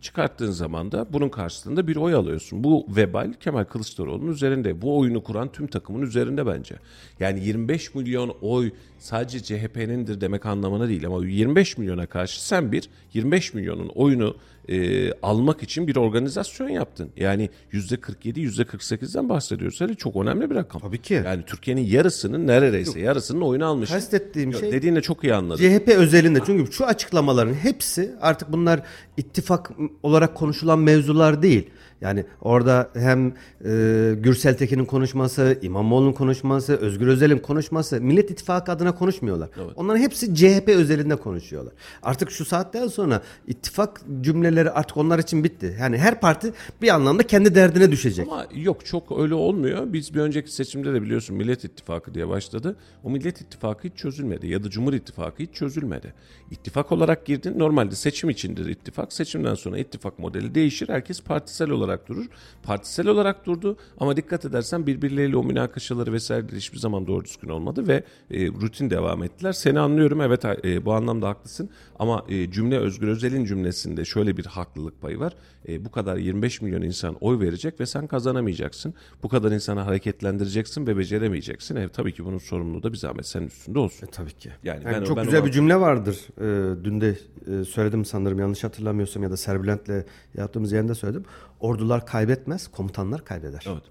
Çıkarttığın zaman da bunun karşılığında bir oy alıyorsun. Bu vebal Kemal Kılıçdaroğlu'nun üzerinde. Bu oyunu kuran tüm takımın üzerinde bence. Yani 25 milyon oy sadece CHP'nindir demek anlamına değil ama 25 milyona karşı sen bir 25 milyonun oyunu e, almak için bir organizasyon yaptın. Yani %47 %48'den bahsediyoruz. Hani çok önemli bir rakam. Tabii ki. Yani Türkiye'nin yarısının neredeyse yarısının oyunu almış. Kastettiğim Yok, şey Dediğini çok iyi anladım. CHP özelinde çünkü şu açıklamaların hepsi artık bunlar ittifak olarak konuşulan mevzular değil. Yani orada hem e, Gürsel Tekin'in konuşması, İmamoğlu'nun konuşması, Özgür Özel'in konuşması Millet İttifakı adına konuşmuyorlar. Onların hepsi CHP özelinde konuşuyorlar. Artık şu saatten sonra ittifak cümleleri artık onlar için bitti. Yani her parti bir anlamda kendi derdine düşecek. Ama yok çok öyle olmuyor. Biz bir önceki seçimde de biliyorsun Millet İttifakı diye başladı. O Millet İttifakı hiç çözülmedi ya da Cumhur İttifakı hiç çözülmedi. İttifak olarak girdin. Normalde seçim içindir ittifak. Seçimden sonra ittifak modeli değişir. Herkes partisel olarak durur. Partisel olarak durdu ama dikkat edersen birbirleriyle o münakaşaları vesaireleri hiçbir zaman doğru düzgün olmadı ve e, rutin devam ettiler. Seni anlıyorum evet e, bu anlamda haklısın ama e, cümle Özgür Özel'in cümlesinde şöyle bir haklılık payı var. E, bu kadar 25 milyon insan oy verecek ve sen kazanamayacaksın. Bu kadar insanı hareketlendireceksin ve beceremeyeceksin. E, tabii ki bunun sorumluluğu da bir zahmet senin üstünde olsun. Tabii ki. Yani Yani ben- çok ben güzel ona- bir cümle vardır. Ee, dün de e, söyledim sanırım yanlış hatırlamıyorsam ya da Serbülent'le yaptığımız yerinde söyledim. Ordular kaybetmez, komutanlar kaybeder. Evet.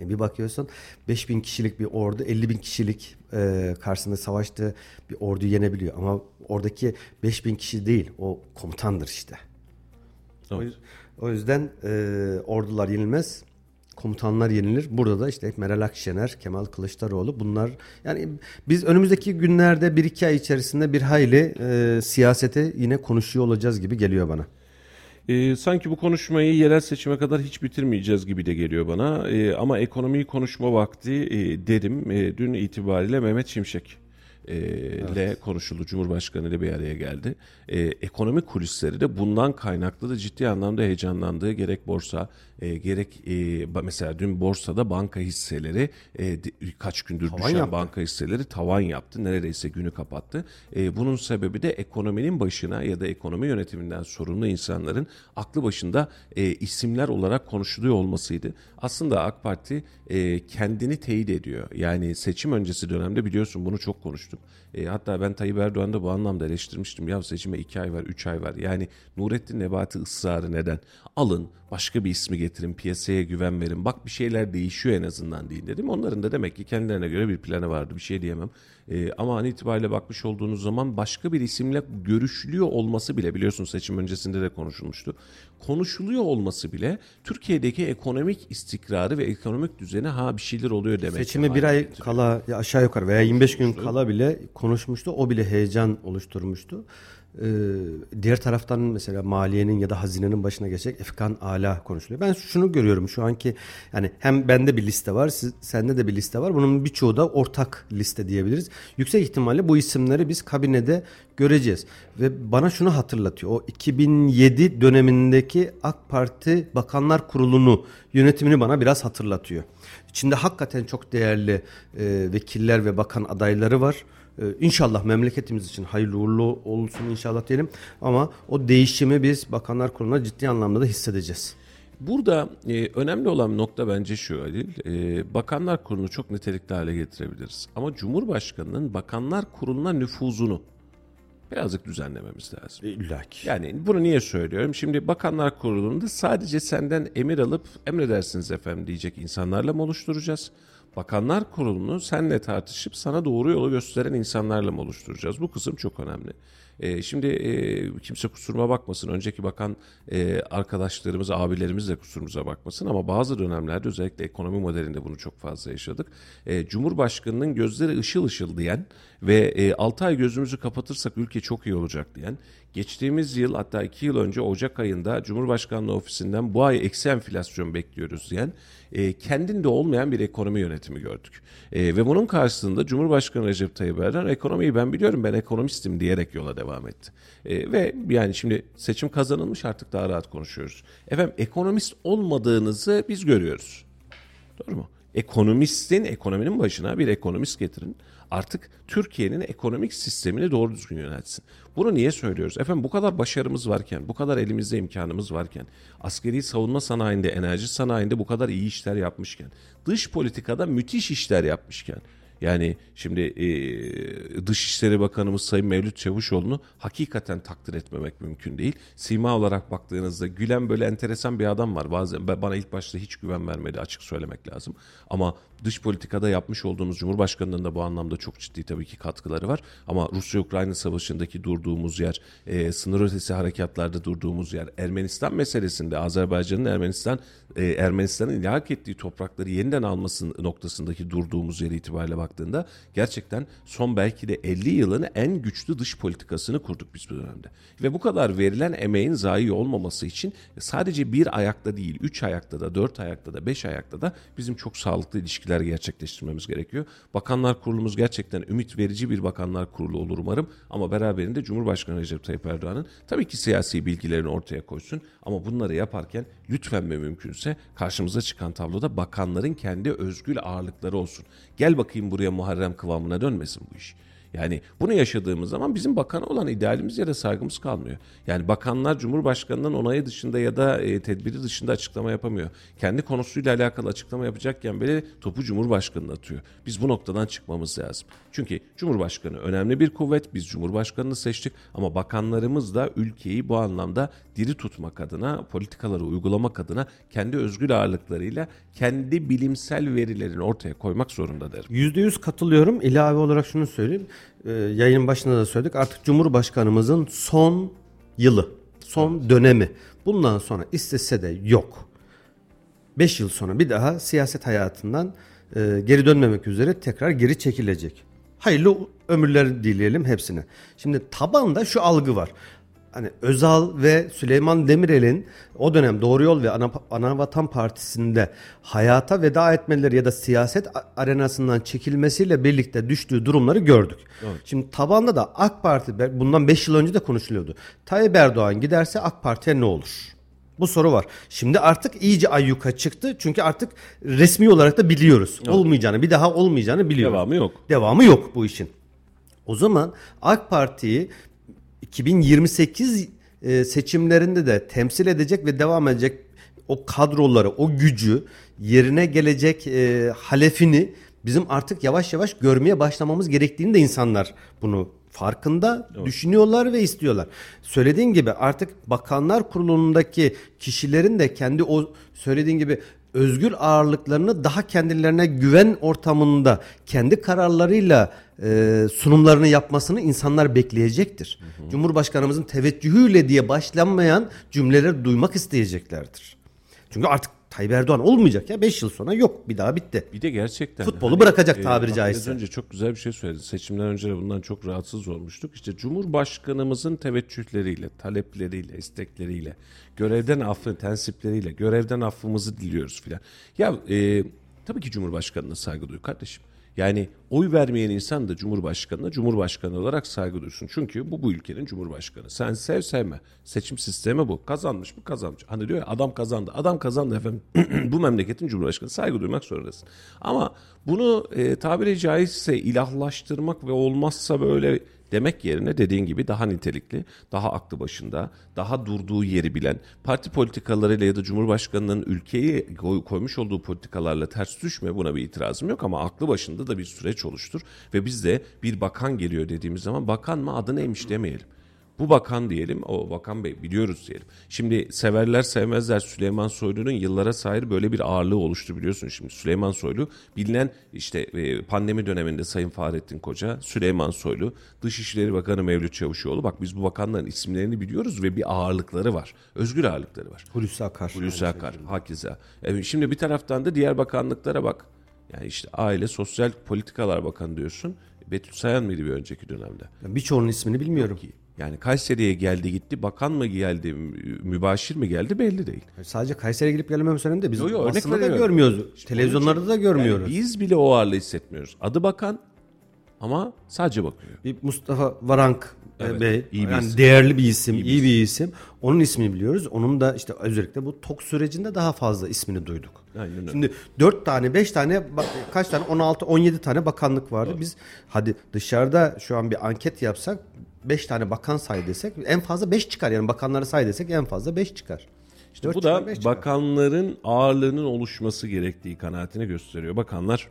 E, bir bakıyorsun 5000 kişilik bir ordu 50 bin kişilik e, karşısında savaştığı bir orduyu yenebiliyor. Ama oradaki 5000 kişi değil o komutandır işte. O, yüz- o yüzden e, ordular yenilmez. Komutanlar yenilir. Burada da işte Meral Akşener, Kemal Kılıçdaroğlu bunlar yani biz önümüzdeki günlerde bir iki ay içerisinde bir hayli e, siyasete yine konuşuyor olacağız gibi geliyor bana. E, sanki bu konuşmayı yerel seçime kadar hiç bitirmeyeceğiz gibi de geliyor bana. E, ama ekonomiyi konuşma vakti e, derim. E, dün itibariyle Mehmet Şimşek e, ile konuşuldu. Cumhurbaşkanı ile bir araya geldi. E, ekonomi kulisleri de bundan kaynaklı da ciddi anlamda heyecanlandığı gerek borsa e, gerek e, mesela dün borsada banka hisseleri e, kaç gündür Tavan düşen yaptı. banka hisseleri tavan yaptı. Neredeyse günü kapattı. E, bunun sebebi de ekonominin başına ya da ekonomi yönetiminden sorumlu insanların aklı başında e, isimler olarak konuşuluyor olmasıydı. Aslında AK Parti e, kendini teyit ediyor. Yani seçim öncesi dönemde biliyorsun bunu çok konuştum. E, hatta ben Tayyip Erdoğan'ı da bu anlamda eleştirmiştim. Ya seçime iki ay var, üç ay var. Yani Nurettin Nebati ısrarı neden? Alın başka bir ismi getirin, piyasaya güven verin. Bak bir şeyler değişiyor en azından deyin dedim. Onların da demek ki kendilerine göre bir planı vardı. Bir şey diyemem. E, ama an itibariyle bakmış olduğunuz zaman başka bir isimle görüşülüyor olması bile biliyorsun seçim öncesinde de konuşulmuştu. Konuşuluyor olması bile Türkiye'deki ekonomik istikrarı ve ekonomik düzeni ha bir şeyler oluyor demek. Seçime bir ay getiriyor. kala ya aşağı yukarı veya 25 gün kala bile konuşmuştu. O bile heyecan oluşturmuştu. Ee, diğer taraftan mesela maliyenin ya da hazinenin başına geçecek Efkan Ala konuşuluyor. Ben şunu görüyorum şu anki yani hem bende bir liste var, siz, sende de bir liste var. Bunun birçoğu da ortak liste diyebiliriz. Yüksek ihtimalle bu isimleri biz kabinede göreceğiz. Ve bana şunu hatırlatıyor. O 2007 dönemindeki AK Parti Bakanlar Kurulu'nu yönetimini bana biraz hatırlatıyor. İçinde hakikaten çok değerli e, vekiller ve bakan adayları var. E, inşallah memleketimiz için hayırlı uğurlu olsun inşallah diyelim. Ama o değişimi biz Bakanlar Kurulu'na ciddi anlamda da hissedeceğiz. Burada e, önemli olan nokta bence şu Halil. E, Bakanlar Kurulu'nu çok nitelikli hale getirebiliriz. Ama Cumhurbaşkanı'nın Bakanlar Kurulu'na nüfuzunu birazcık düzenlememiz lazım. İlla ki. Yani bunu niye söylüyorum? Şimdi Bakanlar Kurulu'nda sadece senden emir alıp emredersiniz efendim diyecek insanlarla mı oluşturacağız? Bakanlar Kurulu'nu senle tartışıp sana doğru yolu gösteren insanlarla mı oluşturacağız? Bu kısım çok önemli. E, şimdi e, kimse kusuruma bakmasın. Önceki bakan e, arkadaşlarımız, abilerimiz de kusurumuza bakmasın. Ama bazı dönemlerde özellikle ekonomi modelinde bunu çok fazla yaşadık. E, Cumhurbaşkanının gözleri ışıl ışıl diyen ve e, 6 ay gözümüzü kapatırsak ülke çok iyi olacak diyen Geçtiğimiz yıl hatta 2 yıl önce Ocak ayında Cumhurbaşkanlığı ofisinden bu ay eksi enflasyon bekliyoruz diyen e, kendinde olmayan bir ekonomi yönetimi gördük. E, ve bunun karşısında Cumhurbaşkanı Recep Tayyip Erdoğan ekonomiyi ben biliyorum ben ekonomistim diyerek yola devam etti. E, ve yani şimdi seçim kazanılmış artık daha rahat konuşuyoruz. Efendim ekonomist olmadığınızı biz görüyoruz. Doğru mu? Ekonomistin, ekonominin başına bir ekonomist getirin. Artık Türkiye'nin ekonomik sistemini doğru düzgün yönetsin. Bunu niye söylüyoruz? Efendim bu kadar başarımız varken, bu kadar elimizde imkanımız varken, askeri savunma sanayinde, enerji sanayinde bu kadar iyi işler yapmışken, dış politikada müthiş işler yapmışken, yani şimdi e, Dışişleri Bakanımız Sayın Mevlüt Çavuşoğlu'nu hakikaten takdir etmemek mümkün değil. Sima olarak baktığınızda gülen böyle enteresan bir adam var. Bazen bana ilk başta hiç güven vermedi açık söylemek lazım. Ama dış politikada yapmış olduğumuz Cumhurbaşkanı'nın da bu anlamda çok ciddi tabii ki katkıları var. Ama Rusya-Ukrayna savaşındaki durduğumuz yer, e, sınır ötesi harekatlarda durduğumuz yer, Ermenistan meselesinde Azerbaycan'ın Ermenistan e, Ermenistan'ın ilhak ettiği toprakları yeniden alması noktasındaki durduğumuz yer itibariyle baktığında gerçekten son belki de 50 yılın en güçlü dış politikasını kurduk biz bu dönemde. Ve bu kadar verilen emeğin zayi olmaması için sadece bir ayakta değil, üç ayakta da, dört ayakta da, beş ayakta da bizim çok sağlıklı ilişkiler gerçekleştirmemiz gerekiyor. Bakanlar Kurulumuz gerçekten ümit verici bir bakanlar kurulu olur umarım. Ama beraberinde Cumhurbaşkanı Recep Tayyip Erdoğan'ın tabii ki siyasi bilgilerini ortaya koysun. Ama bunları yaparken lütfen ve mümkünse karşımıza çıkan tabloda bakanların kendi özgül ağırlıkları olsun. Gel bakayım buraya Muharrem kıvamına dönmesin bu iş. Yani bunu yaşadığımız zaman bizim bakana olan idealimiz ya da saygımız kalmıyor. Yani bakanlar Cumhurbaşkanı'nın onayı dışında ya da e, tedbiri dışında açıklama yapamıyor. Kendi konusuyla alakalı açıklama yapacakken bile topu Cumhurbaşkanı'na atıyor. Biz bu noktadan çıkmamız lazım. Çünkü Cumhurbaşkanı önemli bir kuvvet. Biz Cumhurbaşkanı'nı seçtik ama bakanlarımız da ülkeyi bu anlamda diri tutmak adına, politikaları uygulamak adına kendi özgür ağırlıklarıyla kendi bilimsel verilerini ortaya koymak zorunda derim. %100 katılıyorum. İlave olarak şunu söyleyeyim. Ee, yayının başında da söyledik. Artık Cumhurbaşkanımızın son yılı, son dönemi. Bundan sonra istese de yok. 5 yıl sonra bir daha siyaset hayatından e, geri dönmemek üzere tekrar geri çekilecek. Hayırlı ömürler dileyelim hepsine. Şimdi tabanda şu algı var. Hani Özal ve Süleyman Demirel'in o dönem Doğru Yol ve Ana, Anavatan Partisi'nde hayata veda etmeleri ya da siyaset arenasından çekilmesiyle birlikte düştüğü durumları gördük. Evet. Şimdi tabanda da AK Parti bundan 5 yıl önce de konuşuluyordu. Tayyip Erdoğan giderse AK Parti'ye ne olur? Bu soru var. Şimdi artık iyice ayyuka çıktı. Çünkü artık resmi olarak da biliyoruz. Evet. Olmayacağını, bir daha olmayacağını biliyoruz. Devamı yok. Devamı yok bu işin. O zaman AK Parti'yi 2028 e, seçimlerinde de temsil edecek ve devam edecek o kadroları, o gücü yerine gelecek e, halefini bizim artık yavaş yavaş görmeye başlamamız gerektiğini de insanlar bunu farkında evet. düşünüyorlar ve istiyorlar. Söylediğin gibi artık bakanlar kurulundaki kişilerin de kendi o söylediğin gibi özgür ağırlıklarını daha kendilerine güven ortamında kendi kararlarıyla e, sunumlarını yapmasını insanlar bekleyecektir. Hı hı. Cumhurbaşkanımızın teveccühüyle diye başlanmayan cümleleri duymak isteyeceklerdir. Çünkü artık Tayyip Erdoğan olmayacak ya 5 yıl sonra yok bir daha bitti. Bir de gerçekten futbolu hani, bırakacak e, tabiri caizse. önce çok güzel bir şey söyledi. Seçimden önce de bundan çok rahatsız olmuştuk. İşte Cumhurbaşkanımızın teveccühleriyle, talepleriyle, istekleriyle, görevden affı, tensipleriyle, görevden affımızı diliyoruz filan. Ya e, tabii ki Cumhurbaşkanına saygı duyuyor kardeşim. Yani oy vermeyen insan da Cumhurbaşkanı'na Cumhurbaşkanı olarak saygı duysun. Çünkü bu bu ülkenin Cumhurbaşkanı. Sen sev sevme. Seçim sistemi bu. Kazanmış mı kazanmış. Hani diyor ya adam kazandı. Adam kazandı efendim. <clears throat> bu memleketin Cumhurbaşkanı. Saygı duymak zorundasın. Ama bunu e, tabiri caizse ilahlaştırmak ve olmazsa böyle demek yerine dediğin gibi daha nitelikli, daha aklı başında, daha durduğu yeri bilen, parti politikalarıyla ya da Cumhurbaşkanı'nın ülkeyi koymuş olduğu politikalarla ters düşme buna bir itirazım yok ama aklı başında da bir süreç oluştur ve biz de bir bakan geliyor dediğimiz zaman bakan mı adı neymiş demeyelim. Bu bakan diyelim, o bakan bey biliyoruz diyelim. Şimdi severler sevmezler Süleyman Soylu'nun yıllara sahip böyle bir ağırlığı oluştu biliyorsun şimdi. Süleyman Soylu bilinen işte e, pandemi döneminde Sayın Fahrettin Koca, Süleyman Soylu, Dışişleri Bakanı Mevlüt Çavuşoğlu. Bak biz bu bakanların isimlerini biliyoruz ve bir ağırlıkları var. Özgür ağırlıkları var. Hulusi Akar. Hulusi Akar, Hakiza. Evet, şimdi bir taraftan da diğer bakanlıklara bak. Yani işte Aile Sosyal Politikalar Bakanı diyorsun. Betül Sayan mıydı bir önceki dönemde? Birçoğunun ismini bilmiyorum. Ki yani Kayseri'ye geldi gitti, bakan mı geldi, mü- mübaşir mi geldi belli değil. Sadece Kayseri'ye gelip gelememesi önemli değil. Biz Yo, yo, örnek basında da görmüyoruz. Televizyonlarda da görmüyoruz. Yani biz bile o ağırlığı hissetmiyoruz. Adı bakan ama sadece bakıyor. Bir Mustafa Varank e, Evet, Bey, iyi bir yani isim. değerli bir isim, İyi bir iyi bir isim. Onun ismini biliyoruz. Onun da işte özellikle bu TOK sürecinde daha fazla ismini duyduk. Aynen öyle. Şimdi 4 tane, 5 tane, kaç tane? 16, 17 tane bakanlık vardı. Biz hadi dışarıda şu an bir anket yapsak 5 tane bakan say desek en fazla 5 çıkar. Yani bakanları say desek en fazla 5 çıkar. İşte bu çıkar, da çıkar. bakanların ağırlığının oluşması gerektiği kanaatini gösteriyor. Bakanlar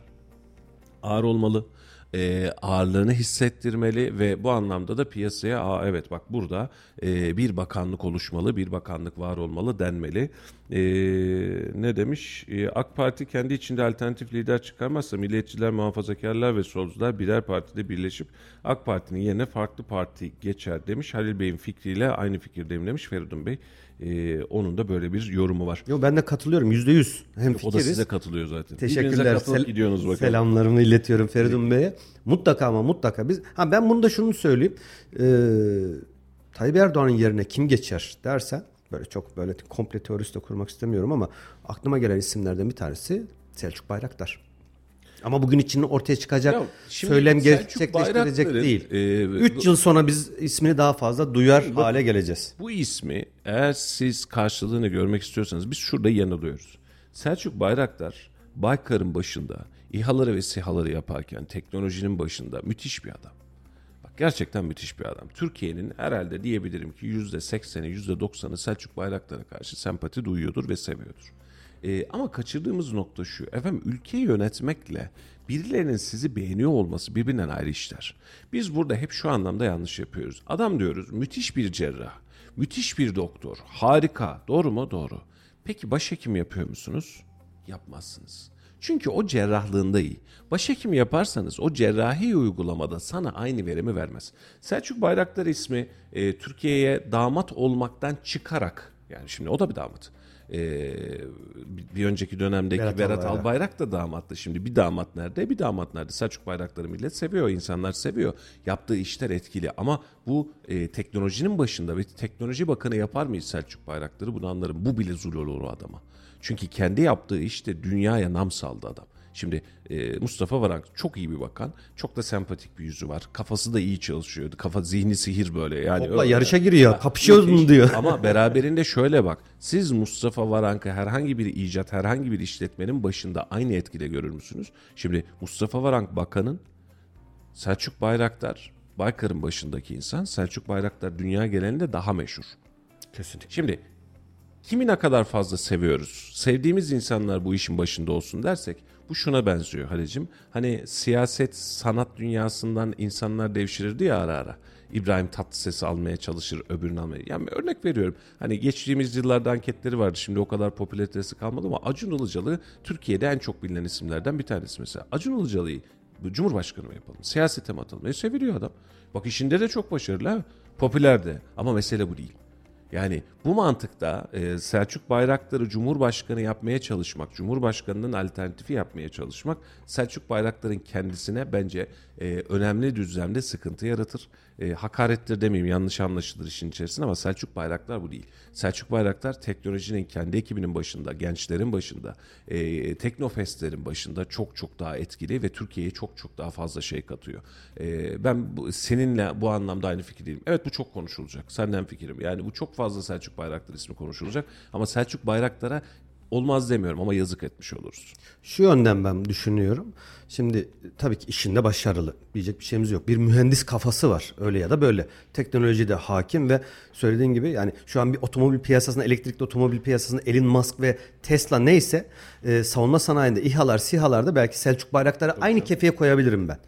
ağır olmalı, e, ağırlığını hissettirmeli ve bu anlamda da piyasaya Aa, evet bak burada e, bir bakanlık oluşmalı, bir bakanlık var olmalı denmeli. E, ne demiş? E, AK Parti kendi içinde alternatif lider çıkarmazsa milliyetçiler, muhafazakarlar ve solcular birer partide birleşip AK Parti'nin yerine farklı parti geçer demiş. Halil Bey'in fikriyle aynı fikirdeyim demiş Feridun Bey. E, onun da böyle bir yorumu var. Yo ben de katılıyorum %100. Hem O da fikiriz. size katılıyor zaten. Teşekkürler. Sel- gidiyorsunuz bakalım. Selamlarımı iletiyorum Feridun Bey'e. Mutlaka ama mutlaka biz ha ben bunu da şunu söyleyeyim. Ee, Tayyip Erdoğan'ın yerine kim geçer dersen böyle çok böyle komple teorisi de kurmak istemiyorum ama aklıma gelen isimlerden bir tanesi Selçuk Bayraktar. Ama bugün için ortaya çıkacak Ya söylem gerçekleştirecek değil. e, 3 yıl sonra biz ismini daha fazla duyar hale geleceğiz. Bu ismi eğer siz karşılığını görmek istiyorsanız biz şurada yanılıyoruz. Selçuk Bayraktar Baykar'ın başında İHA'ları ve SİHA'ları yaparken teknolojinin başında müthiş bir adam. Bak gerçekten müthiş bir adam. Türkiye'nin herhalde diyebilirim ki %80'i %90'ı Selçuk Bayraktar'a karşı sempati duyuyordur ve seviyordur. Ee, ama kaçırdığımız nokta şu. Efendim ülkeyi yönetmekle birilerinin sizi beğeniyor olması birbirinden ayrı işler. Biz burada hep şu anlamda yanlış yapıyoruz. Adam diyoruz müthiş bir cerrah, müthiş bir doktor, harika. Doğru mu? Doğru. Peki başhekim yapıyor musunuz? Yapmazsınız. Çünkü o cerrahlığında iyi. Başhekim yaparsanız o cerrahi uygulamada sana aynı verimi vermez. Selçuk Bayraktar ismi e, Türkiye'ye damat olmaktan çıkarak yani şimdi o da bir damat. E, bir- bir önceki dönemdeki Berat Berat, Albayrak. Albayrak da damattı. Şimdi bir damat nerede bir damat nerede? Selçuk Bayraktar'ı millet seviyor, insanlar seviyor. Yaptığı işler etkili ama bu e, teknolojinin başında ve teknoloji bakanı yapar mıyız Selçuk Bayraktar'ı bunu anlarım. Bu bile zul olur o adama. Çünkü kendi yaptığı işte dünyaya nam saldı adam. Şimdi e, Mustafa Varank çok iyi bir bakan. Çok da sempatik bir yüzü var. Kafası da iyi çalışıyor. Kafa zihni sihir böyle. Yani Topla öyle. yarışa giriyor. Kapışıyoruz mu diyor. Ama beraberinde şöyle bak. Siz Mustafa Varank'ı herhangi bir icat, herhangi bir işletmenin başında aynı etkide görür müsünüz? Şimdi Mustafa Varank bakanın Selçuk Bayraktar Baykar'ın başındaki insan. Selçuk Bayraktar dünya genelinde daha meşhur. Kesinlikle. Şimdi kimi ne kadar fazla seviyoruz? Sevdiğimiz insanlar bu işin başında olsun dersek bu şuna benziyor Halicim. Hani siyaset sanat dünyasından insanlar devşirirdi ya ara ara. İbrahim Tatlıses'i almaya çalışır, öbürünü almaya. Yani örnek veriyorum. Hani geçtiğimiz yıllarda anketleri vardı. Şimdi o kadar popülaritesi kalmadı ama Acun Ilıcalı Türkiye'de en çok bilinen isimlerden bir tanesi mesela. Acun Ilıcalı'yı Cumhurbaşkanı mı yapalım? Siyasete mi atalım? E seviliyor adam. Bak işinde de çok başarılı ha. Popüler de. Ama mesele bu değil. Yani bu mantıkta e, Selçuk Bayraktar'ı Cumhurbaşkanı yapmaya çalışmak, Cumhurbaşkanı'nın alternatifi yapmaya çalışmak Selçuk Bayraktar'ın kendisine bence e, önemli düzlemde sıkıntı yaratır. E, hakarettir demeyeyim yanlış anlaşılır işin içerisinde ama Selçuk Bayraktar bu değil. Selçuk Bayraktar teknolojinin kendi ekibinin başında, gençlerin başında, e, teknofestlerin başında çok çok daha etkili ve Türkiye'ye çok çok daha fazla şey katıyor. E, ben bu, seninle bu anlamda aynı fikirdeyim. Evet bu çok konuşulacak. Senden fikrim. Yani bu çok fazla Selçuk Bayraktar ismi konuşulacak. Ama Selçuk Bayraktar'a olmaz demiyorum ama yazık etmiş oluruz. Şu yönden ben düşünüyorum. Şimdi tabii ki işinde başarılı. Diyecek bir şeyimiz yok. Bir mühendis kafası var. Öyle ya da böyle. Teknolojide hakim ve söylediğin gibi yani şu an bir otomobil piyasasında, elektrikli otomobil piyasasında Elon Musk ve Tesla neyse e, savunma sanayinde İHA'lar, SİHA'larda belki Selçuk Bayraktar'ı aynı kefeye koyabilirim ben.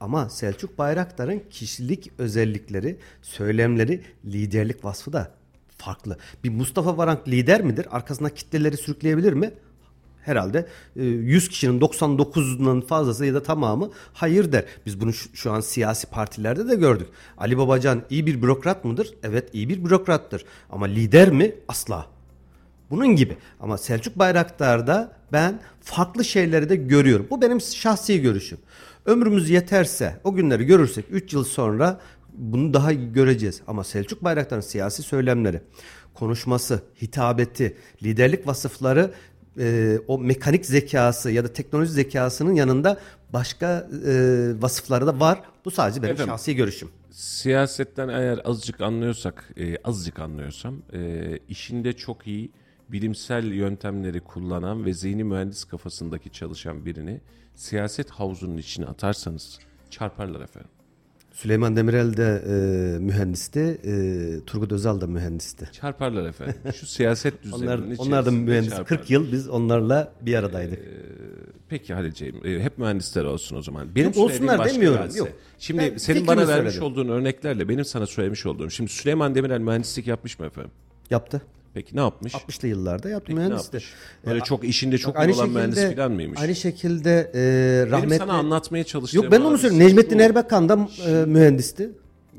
Ama Selçuk Bayraktar'ın kişilik özellikleri, söylemleri, liderlik vasfı da farklı. Bir Mustafa Varank lider midir? Arkasına kitleleri sürükleyebilir mi? Herhalde e, 100 kişinin 99'undan fazlası ya da tamamı hayır der. Biz bunu şu an siyasi partilerde de gördük. Ali Babacan iyi bir bürokrat mıdır? Evet iyi bir bürokrattır. Ama lider mi? Asla. Bunun gibi. Ama Selçuk Bayraktar'da ben farklı şeyleri de görüyorum. Bu benim şahsi görüşüm. Ömrümüz yeterse, o günleri görürsek 3 yıl sonra bunu daha iyi göreceğiz. Ama Selçuk Bayraktar'ın siyasi söylemleri, konuşması, hitabeti, liderlik vasıfları e, o mekanik zekası ya da teknoloji zekasının yanında başka e, vasıfları da var. Bu sadece benim Efendim? şahsi görüşüm. Siyasetten eğer azıcık anlıyorsak, e, azıcık anlıyorsam, e, işinde çok iyi bilimsel yöntemleri kullanan ve zihni mühendis kafasındaki çalışan birini siyaset havuzunun içine atarsanız çarparlar efendim. Süleyman Demirel de e, mühendisti, e, Turgut Özal da mühendisti. Çarparlar efendim. Şu siyaset <laughs> düzeninin Onlar, içerisinde onlar da mühendis. çarparlar. 40 yıl biz onlarla bir aradaydık. Peki Halilciğim e, hep mühendisler olsun o zaman. Benim Yok, olsunlar demiyorum, hadise. yok. Şimdi Ben senin bana vermiş söyledim. olduğun örneklerle benim sana söylemiş olduğum. Şimdi Süleyman Demirel mühendislik yapmış mı efendim? Yaptı. Peki ne yapmış? 60'lı yıllarda yaptı Peki? Böyle çok işinde çok olan mühendis falan mıymış? Aynı şekilde e, Benim rahmetli... sana anlatmaya çalıştığım Yok ben onu söyleyeyim. Necmettin. Erbakan da e, mühendisti.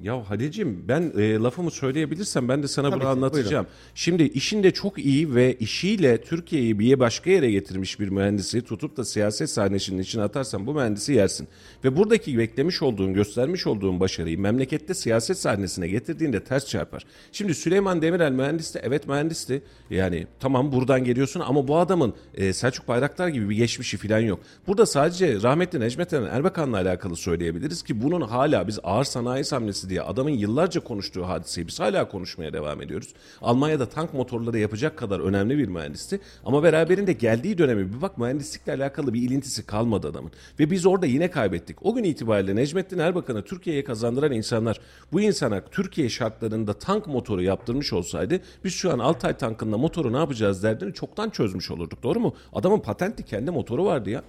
Ya Halil'ciğim ben e, lafımı söyleyebilirsem ben de sana Tabii bunu ki, anlatacağım. Şimdi işinde çok iyi ve işiyle Türkiye'yi bir başka yere getirmiş bir mühendisi tutup da siyaset sahnesinin içine atarsan bu mühendisi yersin. Ve buradaki beklemiş olduğun, göstermiş olduğun başarıyı memlekette siyaset sahnesine getirdiğinde ters çarpar. Şimdi Süleyman Demirel mühendisti, evet mühendisti. Yani tamam buradan geliyorsun ama bu adamın e, Selçuk Bayraktar gibi bir geçmişi falan yok. Burada sadece rahmetli Necmettin Erbakan'la alakalı söyleyebiliriz ki bunun hala biz ağır sanayi hamlesi diye adamın yıllarca konuştuğu hadiseyi biz hala konuşmaya devam ediyoruz. Almanya'da tank motorları yapacak kadar önemli bir mühendisti ama beraberinde geldiği dönemi bir bak mühendislikle alakalı bir ilintisi kalmadı adamın. Ve biz orada yine kaybettik. O gün itibariyle Necmettin Erbakan'ı Türkiye'ye kazandıran insanlar bu insana Türkiye şartlarında tank motoru yaptırmış olsaydı biz şu an Altay tankında motoru ne yapacağız derdini çoktan çözmüş olurduk. Doğru mu? Adamın patentli kendi motoru vardı ya.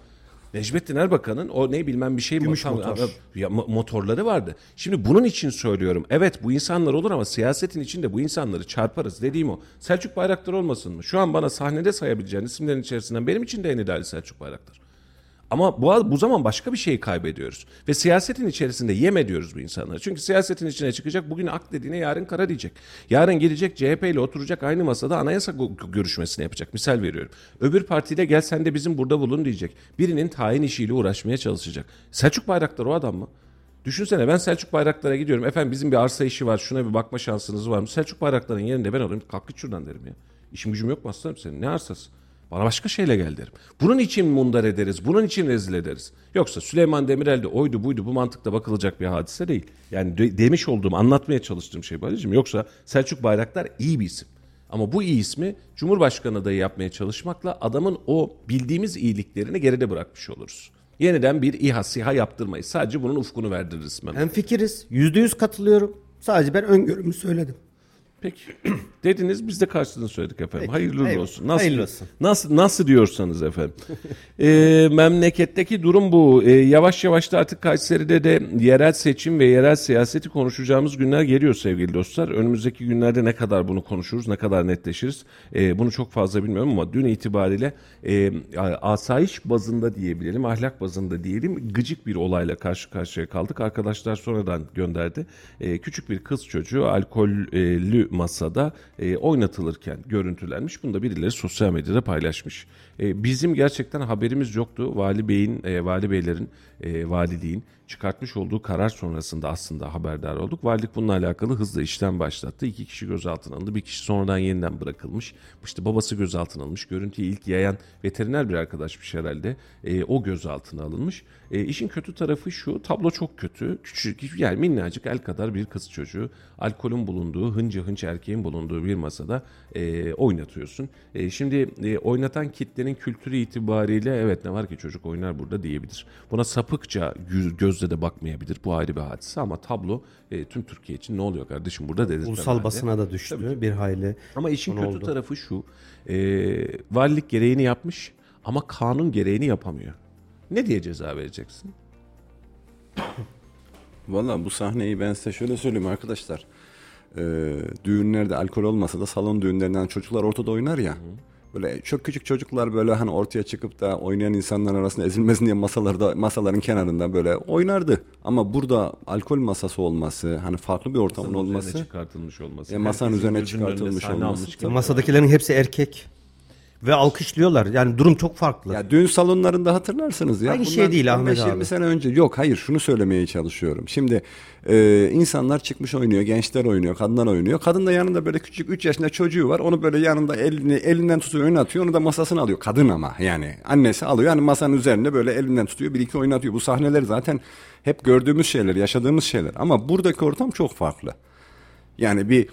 Necmettin Erbakan'ın o ne bilmem bir şey Gümüş motor- motor. ya, mo- motorları vardı. Şimdi bunun için söylüyorum. Evet bu insanlar olur ama siyasetin içinde bu insanları çarparız dediğim o. Selçuk Bayraktar olmasın mı? Şu an bana sahnede sayabileceğin isimlerin içerisinden benim için de en ideali Selçuk Bayraktar. Ama bu, bu zaman başka bir şeyi kaybediyoruz. Ve siyasetin içerisinde yem ediyoruz bu insanları. Çünkü siyasetin içine çıkacak bugün ak dediğine yarın kara diyecek. Yarın gelecek CHP ile oturacak aynı masada anayasa görüşmesini yapacak. Misal veriyorum. Öbür partiyle gel sen de bizim burada bulun diyecek. Birinin tayin işiyle uğraşmaya çalışacak. Selçuk Bayraktar o adam mı? Düşünsene ben Selçuk Bayraktar'a gidiyorum. Efendim bizim bir arsa işi var. Şuna bir bakma şansınız var mı? Selçuk Bayraktar'ın yerinde ben olayım. Kalk git şuradan derim ya. İşim gücüm yok mu aslanım senin? Ne arsası? Bana başka şeyle gel derim. Bunun için mundar ederiz. Bunun için rezil ederiz. Yoksa Süleyman Demirel de oydu buydu bu mantıkla bakılacak bir hadise değil. Yani de- demiş olduğum, anlatmaya çalıştığım şey Barış'ım. Yoksa Selçuk Bayraktar iyi bir isim. Ama bu iyi ismi Cumhurbaşkanı adayı yapmaya çalışmakla adamın o bildiğimiz iyiliklerini geride bırakmış oluruz. Yeniden bir İHA SİHA yaptırmayız. Sadece bunun ufkunu verdiririz. Hem fikiriz. Yüzde yüz katılıyorum. Sadece ben öngörümü söyledim. Peki. <clears throat> Dediniz biz de karşılığını söyledik efendim. Hayırlı uğurlu Eyvallah. olsun. Nasıl, Hayırlı olsun. Nasıl, nasıl diyorsanız efendim. <laughs> Ee, memleketteki durum bu. Ee, yavaş yavaş da artık Kayseri'de de yerel seçim ve yerel siyaseti konuşacağımız günler geliyor sevgili dostlar. Önümüzdeki günlerde ne kadar bunu konuşuruz, ne kadar netleşiriz ee, bunu çok fazla bilmiyorum ama dün itibariyle e, asayiş bazında diyebilelim, ahlak bazında diyelim gıcık bir olayla karşı karşıya kaldık. Arkadaşlar sonradan gönderdi. Ee, küçük bir kız çocuğu alkollü masada e, oynatılırken görüntülenmiş. Bunu da birileri sosyal medyada paylaşmış. E, bizim gerçekten haberimiz yoktu. Vali Bey'in, e, Vali Beylerin, e, valiliğin çıkartmış olduğu karar sonrasında aslında haberdar olduk. Valilik bununla alakalı hızlı işlem başlattı. İki kişi gözaltına alındı. Bir kişi sonradan yeniden bırakılmış. İşte babası gözaltına alınmış. Görüntüyü ilk yayan veteriner bir arkadaşmış herhalde. E, o gözaltına alınmış. E, işin kötü tarafı şu. Tablo çok kötü. Küçük yani minnacık el kadar bir kız çocuğu. Alkolün bulunduğu, hınca hınç erkeğin bulunduğu bir masada e, oynatıyorsun. E, şimdi e, oynatan kitlenin kültürü itibariyle evet ne var ki çocuk oynar burada diyebilir. Buna sapıkça yüz, gözle de bakmayabilir. Bu ayrı bir hadise ama tablo e, tüm Türkiye için ne oluyor kardeşim burada dedirten Ulusal halde. basına da düştü bir hayli. Ama işin kötü oldu. tarafı şu. E, valilik gereğini yapmış ama kanun gereğini yapamıyor. Ne diye ceza vereceksin? <laughs> Valla bu sahneyi ben size şöyle söyleyeyim arkadaşlar. Ee, düğünlerde alkol olmasa da salon düğünlerinden çocuklar ortada oynar ya. Böyle çok küçük çocuklar böyle hani ortaya çıkıp da oynayan insanlar arasında ezilmesin diye masalarda masaların kenarında böyle oynardı. Ama burada alkol masası olması, hani farklı bir ortamın Masanın üzerine olması, çıkartılmış olması. E, masanın üzerine çıkartılmış olması. Masadakilerin hepsi erkek. Ve alkışlıyorlar. Yani durum çok farklı. Ya düğün salonlarında hatırlarsınız ya. Aynı Bundan şey değil Ahmet 15-20 abi. sene önce. Yok hayır şunu söylemeye çalışıyorum. Şimdi e, insanlar çıkmış oynuyor. Gençler oynuyor. Kadınlar oynuyor. Kadın da yanında böyle küçük 3 yaşında çocuğu var. Onu böyle yanında elini, elinden tutuyor oynatıyor. Onu da masasına alıyor. Kadın ama yani. Annesi alıyor. Yani masanın üzerinde böyle elinden tutuyor. Bir iki oynatıyor. Bu sahneler zaten hep gördüğümüz şeyler. Yaşadığımız şeyler. Ama buradaki ortam çok farklı. Yani bir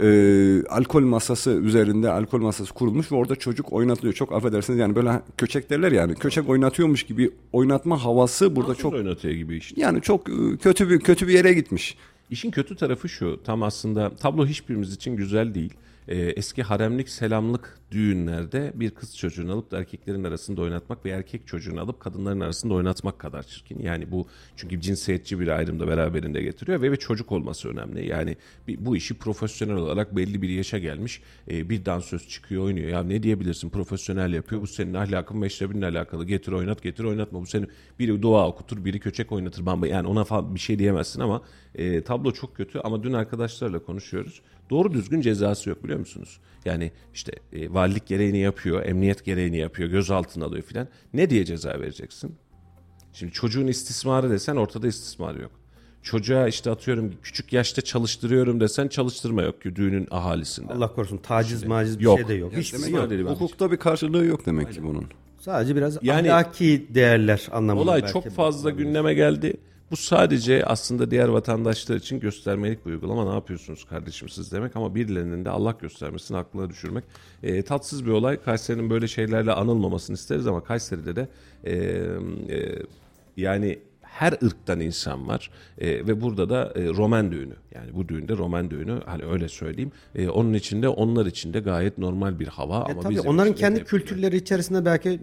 e, alkol masası üzerinde alkol masası kurulmuş ve orada çocuk oynatılıyor. Çok affedersiniz yani böyle köçek derler yani. Köçek oynatıyormuş gibi oynatma havası burada Çok çok oynatıyor gibi işte. yani çok e, kötü bir kötü bir yere gitmiş. İşin kötü tarafı şu. Tam aslında tablo hiçbirimiz için güzel değil. Ee, eski haremlik selamlık düğünlerde bir kız çocuğunu alıp da erkeklerin arasında oynatmak ve erkek çocuğunu alıp kadınların arasında oynatmak kadar çirkin. Yani bu çünkü cinsiyetçi bir ayrım da beraberinde getiriyor ve, ve çocuk olması önemli. Yani bir- bu işi profesyonel olarak belli bir yaşa gelmiş e, bir dansöz çıkıyor oynuyor. Ya ne diyebilirsin profesyonel yapıyor bu senin ahlakın meşrebinle alakalı getir oynat getir oynatma bu senin biri dua okutur biri köçek oynatır yani ona falan bir şey diyemezsin ama e, tablo çok kötü ama dün arkadaşlarla konuşuyoruz. Doğru düzgün cezası yok biliyor musunuz? Yani işte e, valilik gereğini yapıyor, emniyet gereğini yapıyor, gözaltına alıyor filan. Ne diye ceza vereceksin? Şimdi çocuğun istismarı desen ortada istismar yok. Çocuğa işte atıyorum küçük yaşta çalıştırıyorum desen çalıştırma yok ki düğünün ahalisinde. Allah korusun taciz maciz bir Yok. şey de yok. Hiçbir şey yok. yok. Hukukta bir karşılığı yok demek ki bunun. Sadece biraz Yani- ahlaki değerler anlamında. Olay belki çok fazla gündeme geldi. Bu sadece aslında diğer vatandaşlar için göstermelik bir uygulama. Ne yapıyorsunuz kardeşim siz demek ama birilerinin de Allah göstermesini aklına düşürmek. E, tatsız bir olay. Kayseri'nin böyle şeylerle anılmamasını isteriz ama Kayseri'de de e, e, yani her ırktan insan var. E, ve burada da e, Roman düğünü. Yani bu düğünde Roman düğünü hani öyle söyleyeyim. E, onun içinde onlar için de gayet normal bir hava E ama tabii onların kendi kültürleri içerisinde belki e,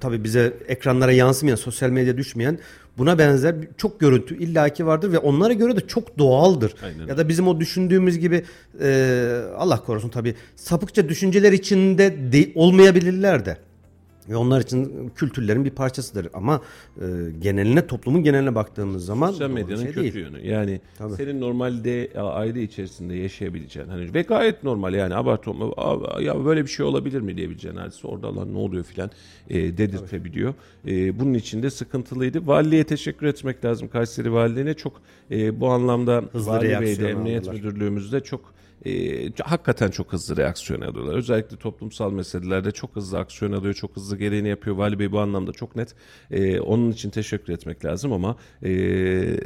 tabii bize ekranlara yansımayan, sosyal medyaya düşmeyen buna benzer çok görüntü illaki vardır ve onlara göre de çok doğaldır. Aynen Ya da bizim o düşündüğümüz gibi e, Allah korusun tabii sapıkça düşünceler içinde de, olmayabilirler de. Ve onlar için kültürlerin bir parçasıdır. Ama e, geneline, toplumun geneline baktığımız zaman Sosyal medyanın şey kötü değil. yönü. Yani Tabii. senin normalde aile içerisinde yaşayabileceğin hani ve gayet normal yani abartma "Aa, ya böyle bir şey olabilir mi diyebileceğin hadise orada lan ne oluyor filan e, dedirtebiliyor. E, bunun için de sıkıntılıydı. Valiliğe teşekkür etmek lazım. Kayseri Valiliğine çok e, bu anlamda Hızlı Vali Bey'de, Emniyet. Müdürlüğümüzde çok e, hakikaten çok hızlı reaksiyon alıyorlar. Özellikle toplumsal meselelerde çok hızlı aksiyon alıyor, çok hızlı gereğini yapıyor. Vali Bey bu anlamda çok net. E, onun için teşekkür etmek lazım ama e,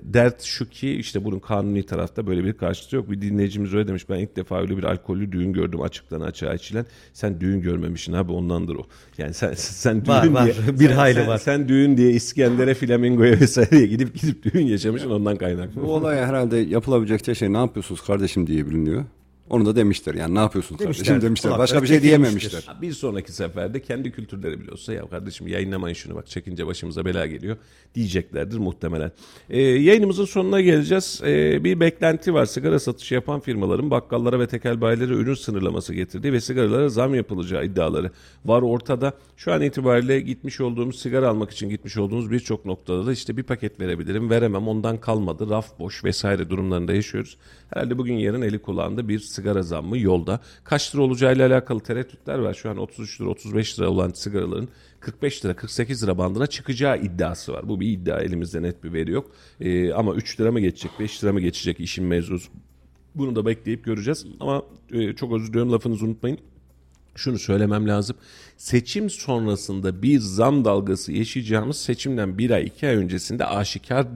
dert şu ki işte bunun kanuni tarafta böyle bir karşıtı yok. Bir dinleyicimiz öyle demiş ben ilk defa öyle bir alkollü düğün gördüm açıktan açığa içilen. Sen düğün görmemişsin abi ondandır o. Yani sen <laughs> sen düğün Var, var. diye Bir sen- hayli sen- var. Sen düğün diye İskender'e, Flamingo'ya vesaireye gidip gidip düğün yaşamışsın ondan kaynaklı. Bu olaya herhalde yapılabilecek şey ne yapıyorsunuz kardeşim diye biliniyor. Onu da demişler yani ne yapıyorsun Demişler. kardeşim demişler. Başka bir şey çekilmiştir. diyememişler. Bir sonraki seferde kendi kültürleri bile olsa ya kardeşim yayınlamayın şunu bak çekince başımıza bela geliyor diyeceklerdir muhtemelen. Ee, yayınımızın sonuna geleceğiz. Ee, bir beklenti var. Sigara satışı yapan firmaların bakkallara ve tekel bayilere ürün sınırlaması getirdiği ve sigaralara zam yapılacağı iddiaları var ortada. Şu an itibariyle gitmiş olduğumuz sigara almak için gitmiş olduğumuz birçok noktada da işte bir paket verebilirim veremem ondan kalmadı raf boş vesaire durumlarında yaşıyoruz. Herhalde bugün yarın eli kulağında bir sigara zammı yolda. Kaç lira olacağıyla alakalı tereddütler var. Şu an 33 lira 35 lira olan sigaraların 45 lira 48 lira bandına çıkacağı iddiası var. Bu bir iddia elimizde net bir veri yok. Ee, ama 3 lira mı geçecek 5 lira mı geçecek işin mevzusu. Bunu da bekleyip göreceğiz. Ama e, çok özür diliyorum lafınızı unutmayın şunu söylemem lazım. Seçim sonrasında bir zam dalgası yaşayacağımız seçimden bir ay iki ay öncesinde aşikar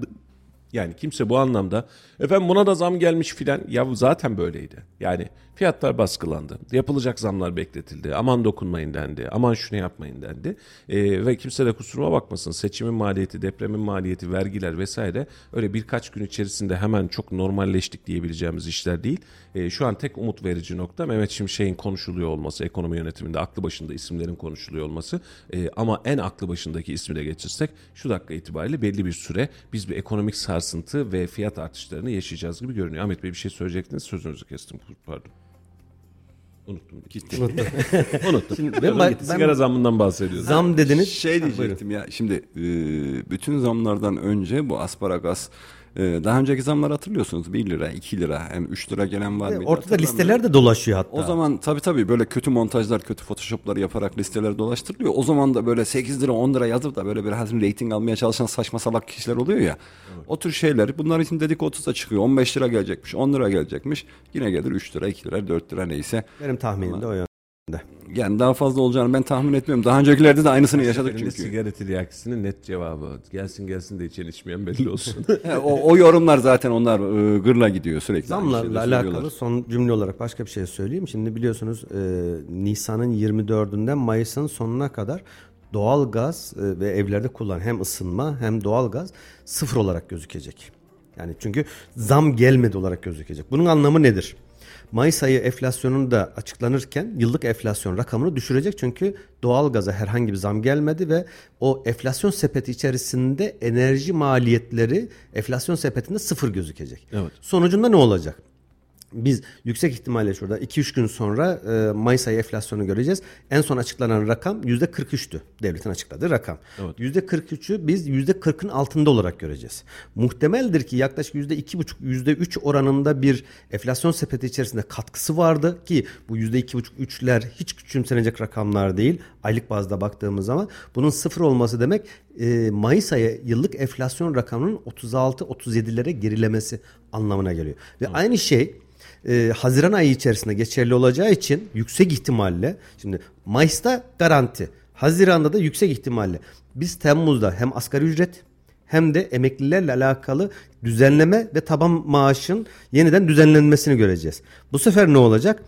yani kimse bu anlamda efendim buna da zam gelmiş filan ya zaten böyleydi. Yani fiyatlar baskılandı. Yapılacak zamlar bekletildi. Aman dokunmayın dendi. Aman şunu yapmayın dendi. Ee, ve kimse de kusuruma bakmasın. Seçimin maliyeti, depremin maliyeti, vergiler vesaire öyle birkaç gün içerisinde hemen çok normalleştik diyebileceğimiz işler değil. Ee, şu an tek umut verici nokta Mehmet Şimşek'in konuşuluyor olması, ekonomi yönetiminde aklı başında isimlerin konuşuluyor olması. Ee, ama en aklı başındaki ismi de geçirsek şu dakika itibariyle belli bir süre biz bir ekonomik saat sarsıntı ve fiyat artışlarını yaşayacağız gibi görünüyor. Ahmet Bey bir şey söyleyecektiniz. Sözünüzü kestim. Pardon. Unuttum. Gitti. Unuttum. <laughs> Şimdi ben, ben- ben- Sigara zammından bahsediyoruz. Zam dediniz. Şey diyecektim ya şimdi e, bütün zamlardan önce bu asparagas daha önceki zamlar hatırlıyorsunuz 1 lira 2 lira hem 3 lira gelen var mıydı? Ortada listeler de dolaşıyor hatta. O zaman tabii tabii böyle kötü montajlar, kötü photoshoplar yaparak listeler dolaştırılıyor. O zaman da böyle 8 lira 10 lira yazıp da böyle biraz rating almaya çalışan saçma salak kişiler oluyor ya. O tür şeyler bunlar için dedikodu da çıkıyor. 15 lira gelecekmiş, 10 lira gelecekmiş. Yine gelir 3 lira, 2 lira, 4 lira neyse. Benim tahminim de o yönde. Yani daha fazla olacağını ben tahmin etmiyorum. Daha öncekilerde de aynısını yaşadık çünkü. sigara tiryakisinin net cevabı. Gelsin gelsin de içen içmeyen belli olsun. <laughs> O, o yorumlar zaten onlar e, gırla gidiyor sürekli. Zamlarla alakalı son cümle olarak başka bir şey söyleyeyim. Şimdi biliyorsunuz e, Nisan'ın 24'ünden Mayıs'ın sonuna kadar doğal gaz e, ve evlerde kullanılan hem ısınma hem doğal gaz sıfır olarak gözükecek. Yani çünkü zam gelmedi olarak gözükecek. Bunun anlamı nedir? Mayıs ayı enflasyonun da açıklanırken yıllık enflasyon rakamını düşürecek çünkü doğalgaza herhangi bir zam gelmedi ve o enflasyon sepeti içerisinde enerji maliyetleri enflasyon sepetinde sıfır gözükecek. Evet. Sonucunda ne olacak? Biz yüksek ihtimalle şurada 2-3 gün sonra e, Mayıs ayı enflasyonu göreceğiz. En son açıklanan rakam %43'tü. Devletin açıkladığı rakam. %43'ü biz %40'ın altında olarak göreceğiz. Muhtemeldir ki yaklaşık %2,5 %3 oranında bir enflasyon sepeti içerisinde katkısı vardı ki bu %2,5-3'ler hiç küçümsenecek rakamlar değil. Aylık bazda baktığımız zaman bunun sıfır olması demek e, Mayıs ayı yıllık enflasyon rakamının 36-37'lere gerilemesi anlamına geliyor. Ve aynı şey e, Haziran ayı içerisinde geçerli olacağı için yüksek ihtimalle şimdi Mayıs'ta garanti. Haziran'da da yüksek ihtimalle. Biz Temmuz'da hem asgari ücret hem de emeklilerle alakalı düzenleme ve taban maaşın yeniden düzenlenmesini göreceğiz. Bu sefer ne olacak?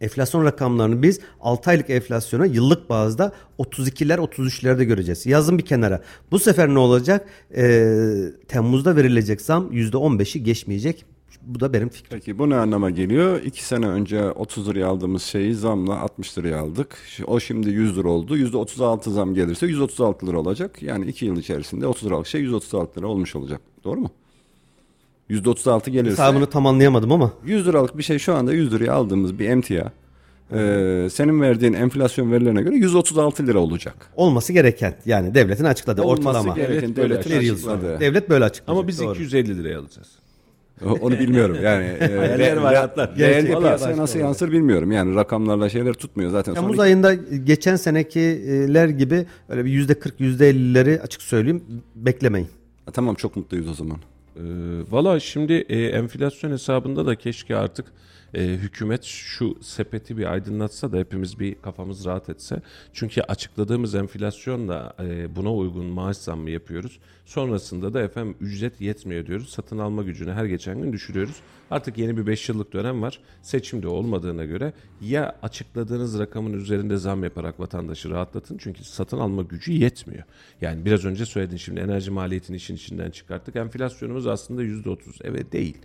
Enflasyon rakamlarını biz 6 aylık enflasyona yıllık bazda 32'ler 33'lerde göreceğiz. Yazın bir kenara. Bu sefer ne olacak? Ee, Temmuz'da verilecek zam %15'i geçmeyecek. Bu da benim fikrim. Peki bu ne anlama geliyor? 2 sene önce 30 liraya aldığımız şeyi zamla 60 liraya aldık. O şimdi 100 lira oldu. %36 zam gelirse 136 lira olacak. Yani 2 yıl içerisinde 30 liralık şey 136 lira olmuş olacak. Doğru mu? %36 gelirse Hesabını tam anlayamadım ama 100 liralık bir şey şu anda 100 liraya aldığımız bir emtia e, senin verdiğin enflasyon verilerine göre 136 lira olacak. olması gereken yani devletin açıkladığı Olması ortalama. gereken Devlet böyle devletin yıl açıkladığı. sonra. Devlet böyle açıklayacak. Ama biz Doğru. 250 liraya alacağız. Onu bilmiyorum yani. e, <laughs> Hayaller ve hayatlar. Gerçek. piyasaya nasıl yansır bilmiyorum. Yani rakamlarla şeyler tutmuyor zaten. Temmuz Son ayında geçen senekiler gibi öyle bir yüzde 40 yüzde 50'leri açık söyleyeyim beklemeyin. Ha, Tamam çok mutluyuz o zaman. Ee, Valla şimdi e, enflasyon hesabında da keşke artık e, hükümet şu sepeti bir aydınlatsa da hepimiz bir kafamız rahat etse. Çünkü açıkladığımız enflasyonla e, buna uygun maaş zammı yapıyoruz. Sonrasında da efendim ücret yetmiyor diyoruz. Satın alma gücünü her geçen gün düşürüyoruz. Artık yeni bir 5 yıllık dönem var. Seçimde olmadığına göre ya açıkladığınız rakamın üzerinde zam yaparak vatandaşı rahatlatın. Çünkü satın alma gücü yetmiyor. Yani biraz önce söyledin şimdi enerji maliyetini işin içinden çıkarttık. Enflasyonumuz aslında %30. Evet değil.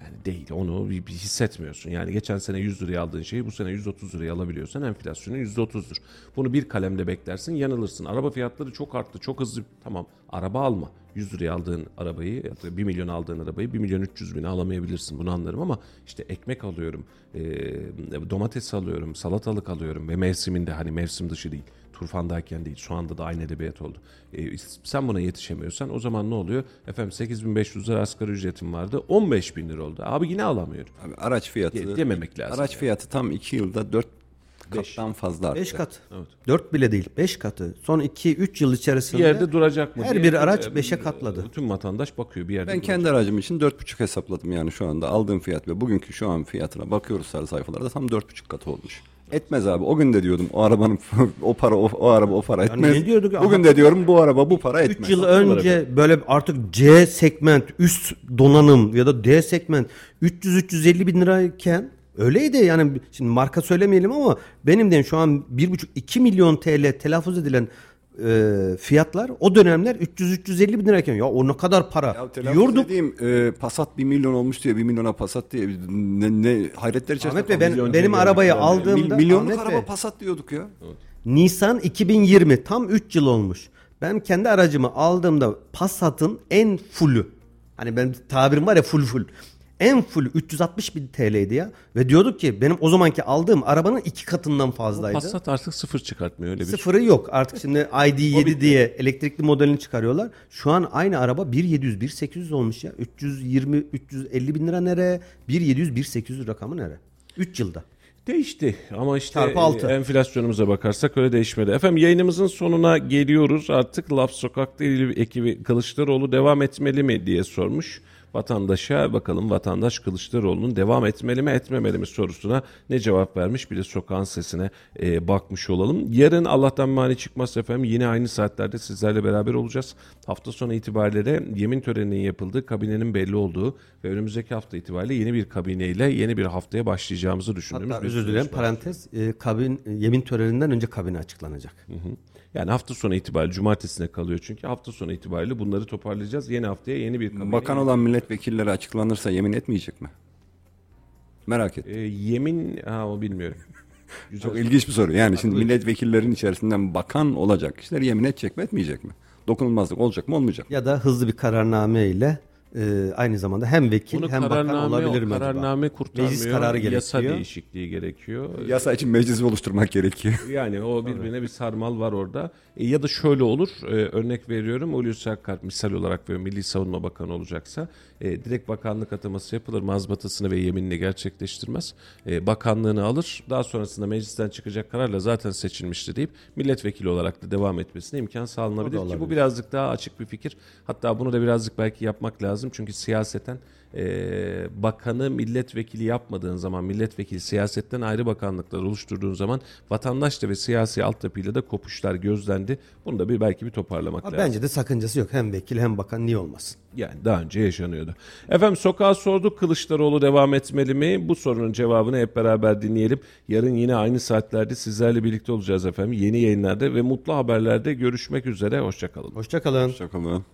Yani değil onu bir, hissetmiyorsun. Yani geçen sene 100 liraya aldığın şeyi bu sene 130 liraya alabiliyorsan enflasyonun %30'dur. Bunu bir kalemde beklersin yanılırsın. Araba fiyatları çok arttı çok hızlı. Tamam araba alma. 100 liraya aldığın arabayı ya da 1 milyon aldığın arabayı 1 milyon 300 bine alamayabilirsin bunu anlarım ama işte ekmek alıyorum, e, domates alıyorum, salatalık alıyorum ve mevsiminde hani mevsim dışı değil turfandayken değil şu anda da aynı edebiyat oldu. E, sen buna yetişemiyorsan o zaman ne oluyor? Efendim 8500 lira asgari ücretim vardı 15 bin lira oldu. Abi yine alamıyorum. Abi araç fiyatı dememek lazım Araç yani. fiyatı tam 2 yılda 4 kattan fazla arttı. 5 kat. Evet. 4 bile değil 5 katı. Son 2-3 yıl Bir içerisinde yerde duracak mı? her diye, bir araç e, beşe katladı. Bütün vatandaş bakıyor bir yerde. Ben duracak. kendi aracım için 4,5 hesapladım yani şu anda aldığım fiyat ve bugünkü şu an fiyatına bakıyoruz sarı sayfalarda tam 4,5 katı olmuş. Etmez abi. O gün de diyordum o arabanın <laughs> o para o, o araba o para etmez. ne diyorduk? Bugün de diyorum bu araba bu para 3 etmez. yıl önce böyle artık C segment üst donanım ya da D segment 300-350 bin lirayken öyleydi yani şimdi marka söylemeyelim ama benim de şu an 1,5-2 milyon TL telaffuz edilen e, fiyatlar o dönemler 300-350 bin lirayken ya o ne kadar para Ya diyorduk. edeyim e, Passat 1 milyon olmuş diye 1 milyona Passat diye ne, ne hayretler içerisinde. Ahmet Bey ben, milyon benim arabayı yani. aldığımda Mil- milyonluk Ahmet araba Bey, Passat diyorduk ya. Nisan 2020 tam 3 yıl olmuş. Ben kendi aracımı aldığımda Passat'ın en fullü Hani benim tabirim var ya full full. En full 360 bin TL'ydi ya. Ve diyorduk ki benim o zamanki aldığım arabanın iki katından fazlaydı. Passat artık sıfır çıkartmıyor öyle bir şey. Sıfırı yok. Artık şimdi <laughs> ID7 diye elektrikli modelini çıkarıyorlar. Şu an aynı araba 1700 1800 olmuş ya. 320 350 bin lira nere? 1700 1800 rakamı nere? 3 yılda. Değişti ama işte enflasyonumuza bakarsak öyle değişmedi. Efendim yayınımızın sonuna geliyoruz. Artık Laf Sokak'ta ekibi Kılıçdaroğlu devam etmeli mi diye sormuş vatandaşa. Bakalım vatandaş Kılıçdaroğlu'nun devam etmeli mi etmemeli mi sorusuna ne cevap vermiş bir de sokağın sesine e, bakmış olalım. Yarın Allah'tan mani çıkmaz efendim yine aynı saatlerde sizlerle beraber olacağız. Hafta sonu itibariyle yemin töreninin yapıldığı kabinenin belli olduğu ve önümüzdeki hafta itibariyle yeni bir kabineyle yeni bir haftaya başlayacağımızı düşündüğümüz Hatta bir özür dilerim parantez e, kabin yemin töreninden önce kabine açıklanacak. Yani hafta sonu itibariyle cumartesine kalıyor çünkü hafta sonu itibariyle bunları toparlayacağız. Yeni haftaya yeni bir kabine. Bakan olan milletvekilleri açıklanırsa yemin etmeyecek mi? Merak et. E, yemin ha o bilmiyorum. <laughs> Çok ilginç bir soru. Yani şimdi milletvekillerin içerisinden bakan olacak kişiler yemin edecek mi etmeyecek mi? Dokunulmazlık olacak mı olmayacak mı? Ya da hızlı bir kararname ile e, aynı zamanda hem vekil Bunu hem bakan kararname, olabilir mi acaba? kararname kurtarmıyor. Meclis kararı Yasa gerekiyor. değişikliği gerekiyor. Yasa için meclisi oluşturmak gerekiyor. <laughs> Yani o birbirine bir sarmal var orada. E, ya da şöyle olur. e, örnek veriyorum. Hulusi Akar misal olarak ve Milli Savunma Bakanı olacaksa e, direkt bakanlık ataması yapılır. Mazbatasını ve yeminini gerçekleştirmez. E, bakanlığını alır. Daha sonrasında meclisten çıkacak kararla zaten seçilmişti deyip milletvekili olarak da devam etmesine imkan sağlanabilir ki bu birazcık daha açık bir fikir. Hatta bunu da birazcık belki yapmak lazım. Çünkü siyaseten e, bakanı milletvekili yapmadığın zaman, milletvekili siyasetten ayrı bakanlıklar oluşturduğun zaman vatandaşla ve siyasi altyapıyla da kopuşlar gözlendi. Bunu da bir belki bir toparlamak Ama lazım. Bence de sakıncası yok. Hem vekil hem bakan niye olmasın? Yani daha önce yaşanıyordu. Efendim sokağa sorduk Kılıçdaroğlu devam etmeli mi? Bu sorunun cevabını hep beraber dinleyelim. Yarın yine aynı saatlerde sizlerle birlikte olacağız efendim. Yeni yayınlarda ve mutlu haberlerde görüşmek üzere. Hoşçakalın. Hoşçakalın. Hoşçakalın.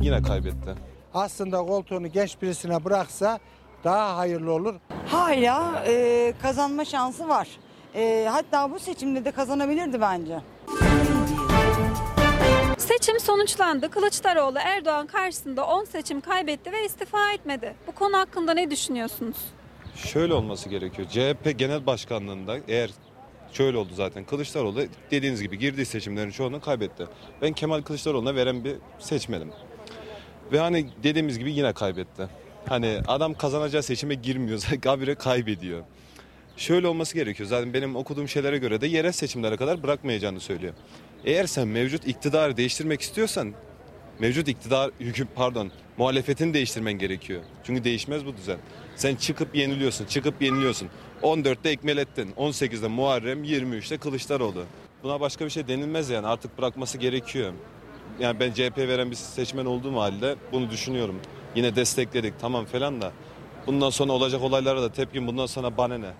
Yine kaybetti. aslında koltuğunu genç birisine bıraksa daha hayırlı olur. Hala e, kazanma şansı var. E, hatta bu seçimde de kazanabilirdi bence. Seçim sonuçlandı. Kılıçdaroğlu Erdoğan karşısında 10 seçim kaybetti ve istifa etmedi. Bu konu hakkında ne düşünüyorsunuz? Şöyle olması gerekiyor. CHP genel başkanlığında eğer şöyle oldu zaten Kılıçdaroğlu dediğiniz gibi girdiği seçimlerin çoğunu kaybetti. Ben Kemal Kılıçdaroğlu'na veren bir seçmenim. Ve hani dediğimiz gibi yine kaybetti. Hani adam kazanacağı seçime girmiyor. <laughs> Habire kaybediyor. Şöyle olması gerekiyor. Zaten benim okuduğum şeylere göre de yerel seçimlere kadar bırakmayacağını söylüyor. Eğer sen mevcut iktidarı değiştirmek istiyorsan mevcut iktidar hüküm pardon muhalefetini değiştirmen gerekiyor. Çünkü değişmez bu düzen. Sen çıkıp yeniliyorsun, çıkıp yeniliyorsun. 14'te Ekmelettin, 18'de Muharrem, 23'te Kılıçdaroğlu. Buna başka bir şey denilmez yani artık bırakması gerekiyor. Yani ben CHP veren bir seçmen olduğum halde bunu düşünüyorum. Yine destekledik tamam falan da. Bundan sonra olacak olaylara da tepkim bundan sonra bana ne?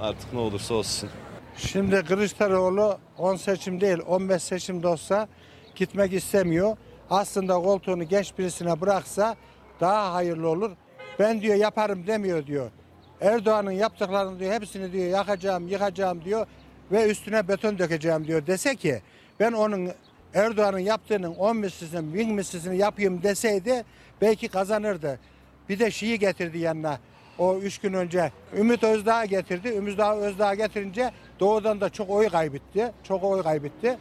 Artık ne olursa olsun. Şimdi Kılıçdaroğlu 10 seçim değil 15 seçim de olsa gitmek istemiyor. Aslında koltuğunu genç birisine bıraksa daha hayırlı olur. Ben diyor yaparım demiyor diyor. Erdoğan'ın yaptıklarını diyor hepsini diyor yakacağım yıkacağım diyor ve üstüne beton dökeceğim diyor. Dese ki ben onun Erdoğan'ın yaptığının 10 mislisini 1000 mislisini yapayım deseydi belki kazanırdı. Bir de şeyi getirdi yanına. O üç gün önce Ümit Özdağ getirdi. Ümit Özdağ getirince doğudan da çok oy kaybetti. Çok oy kaybetti.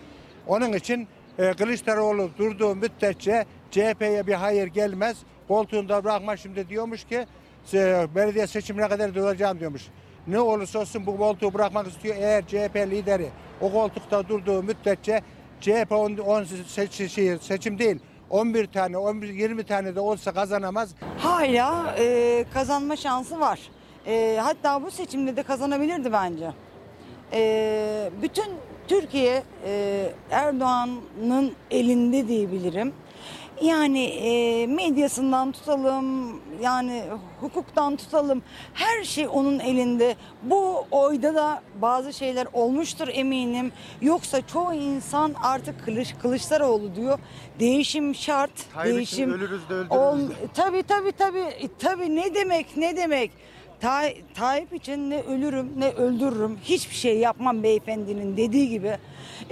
Onun için e, Kılıçdaroğlu durduğu müddetçe CHP'ye bir hayır gelmez. Koltuğunda bırakma şimdi diyormuş ki e, belediye seçimine kadar duracağım diyormuş. Ne olursa olsun bu koltuğu bırakmak istiyor. Eğer CHP lideri o koltukta durduğu müddetçe CHP 10, 10 seçim, değil 11 tane 11 20 tane de olsa kazanamaz. Hala e, kazanma şansı var. E, hatta bu seçimde de kazanabilirdi bence. E, bütün Türkiye e, Erdoğan'ın elinde diyebilirim. Yani e, medyasından tutalım, yani hukuktan tutalım. Her şey onun elinde. Bu oyda da bazı şeyler olmuştur eminim. Yoksa çoğu insan artık Kılıç, Kılıçdaroğlu diyor. Değişim şart. İçin değişim ölürüz de öldürürüz ol-. Tabii tabii tabii. E, Tabii ne demek ne demek. Tay, Tayyip için ne ölürüm ne öldürürüm. Hiçbir şey yapmam beyefendinin dediği gibi.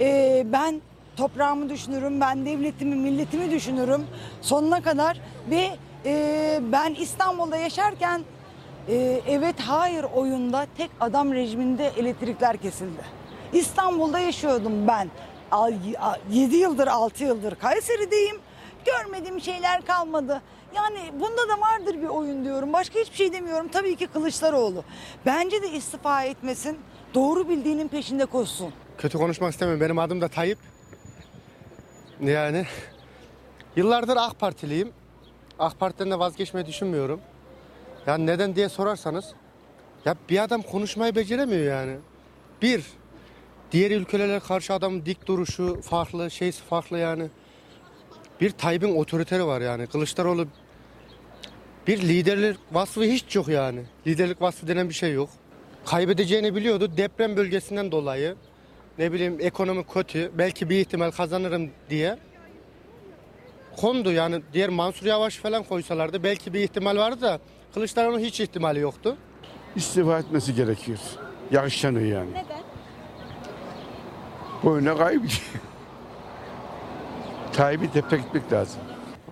Ee, ben toprağımı düşünürüm, ben devletimi, milletimi düşünürüm sonuna kadar ve e, ben İstanbul'da yaşarken e, evet hayır oyunda tek adam rejiminde elektrikler kesildi. İstanbul'da yaşıyordum ben. 7 yıldır 6 yıldır Kayseri'deyim. Görmediğim şeyler kalmadı. Yani bunda da vardır bir oyun diyorum. Başka hiçbir şey demiyorum. Tabii ki Kılıçdaroğlu. Bence de istifa etmesin. Doğru bildiğinin peşinde koşsun. Kötü konuşmak istemiyorum. Benim adım da Tayyip. Yani yıllardır AK Partiliyim. AK Parti'den de vazgeçmeyi düşünmüyorum. Yani neden diye sorarsanız ya bir adam konuşmayı beceremiyor yani. Bir, diğer ülkelere karşı adamın dik duruşu farklı, şeysi farklı yani. Bir Tayyip'in otoriteri var yani. Kılıçdaroğlu bir liderlik vasfı hiç yok yani. Liderlik vasfı denen bir şey yok. Kaybedeceğini biliyordu deprem bölgesinden dolayı. Ne bileyim ekonomi kötü. Belki bir ihtimal kazanırım diye. Kondu yani diğer Mansur Yavaş falan koysalardı belki bir ihtimal vardı da Kılıçdaroğlu'nun hiç ihtimali yoktu. istifa etmesi gerekiyor. Yakışanıyor yani. Neden? Boyuna kaybı. Tayyip'i tepe gitmek lazım.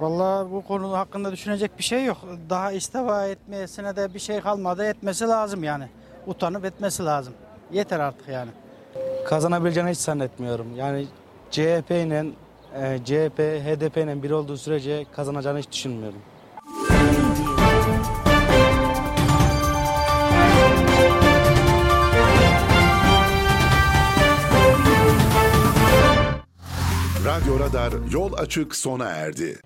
Vallahi bu konu hakkında düşünecek bir şey yok. Daha istifa etmesine de bir şey kalmadı. Etmesi lazım yani. Utanıp etmesi lazım. Yeter artık yani. Kazanabileceğini hiç zannetmiyorum. Yani CHP ile e, CHP, HDP ile bir olduğu sürece kazanacağını hiç düşünmüyorum. Radyo Radar yol açık sona erdi.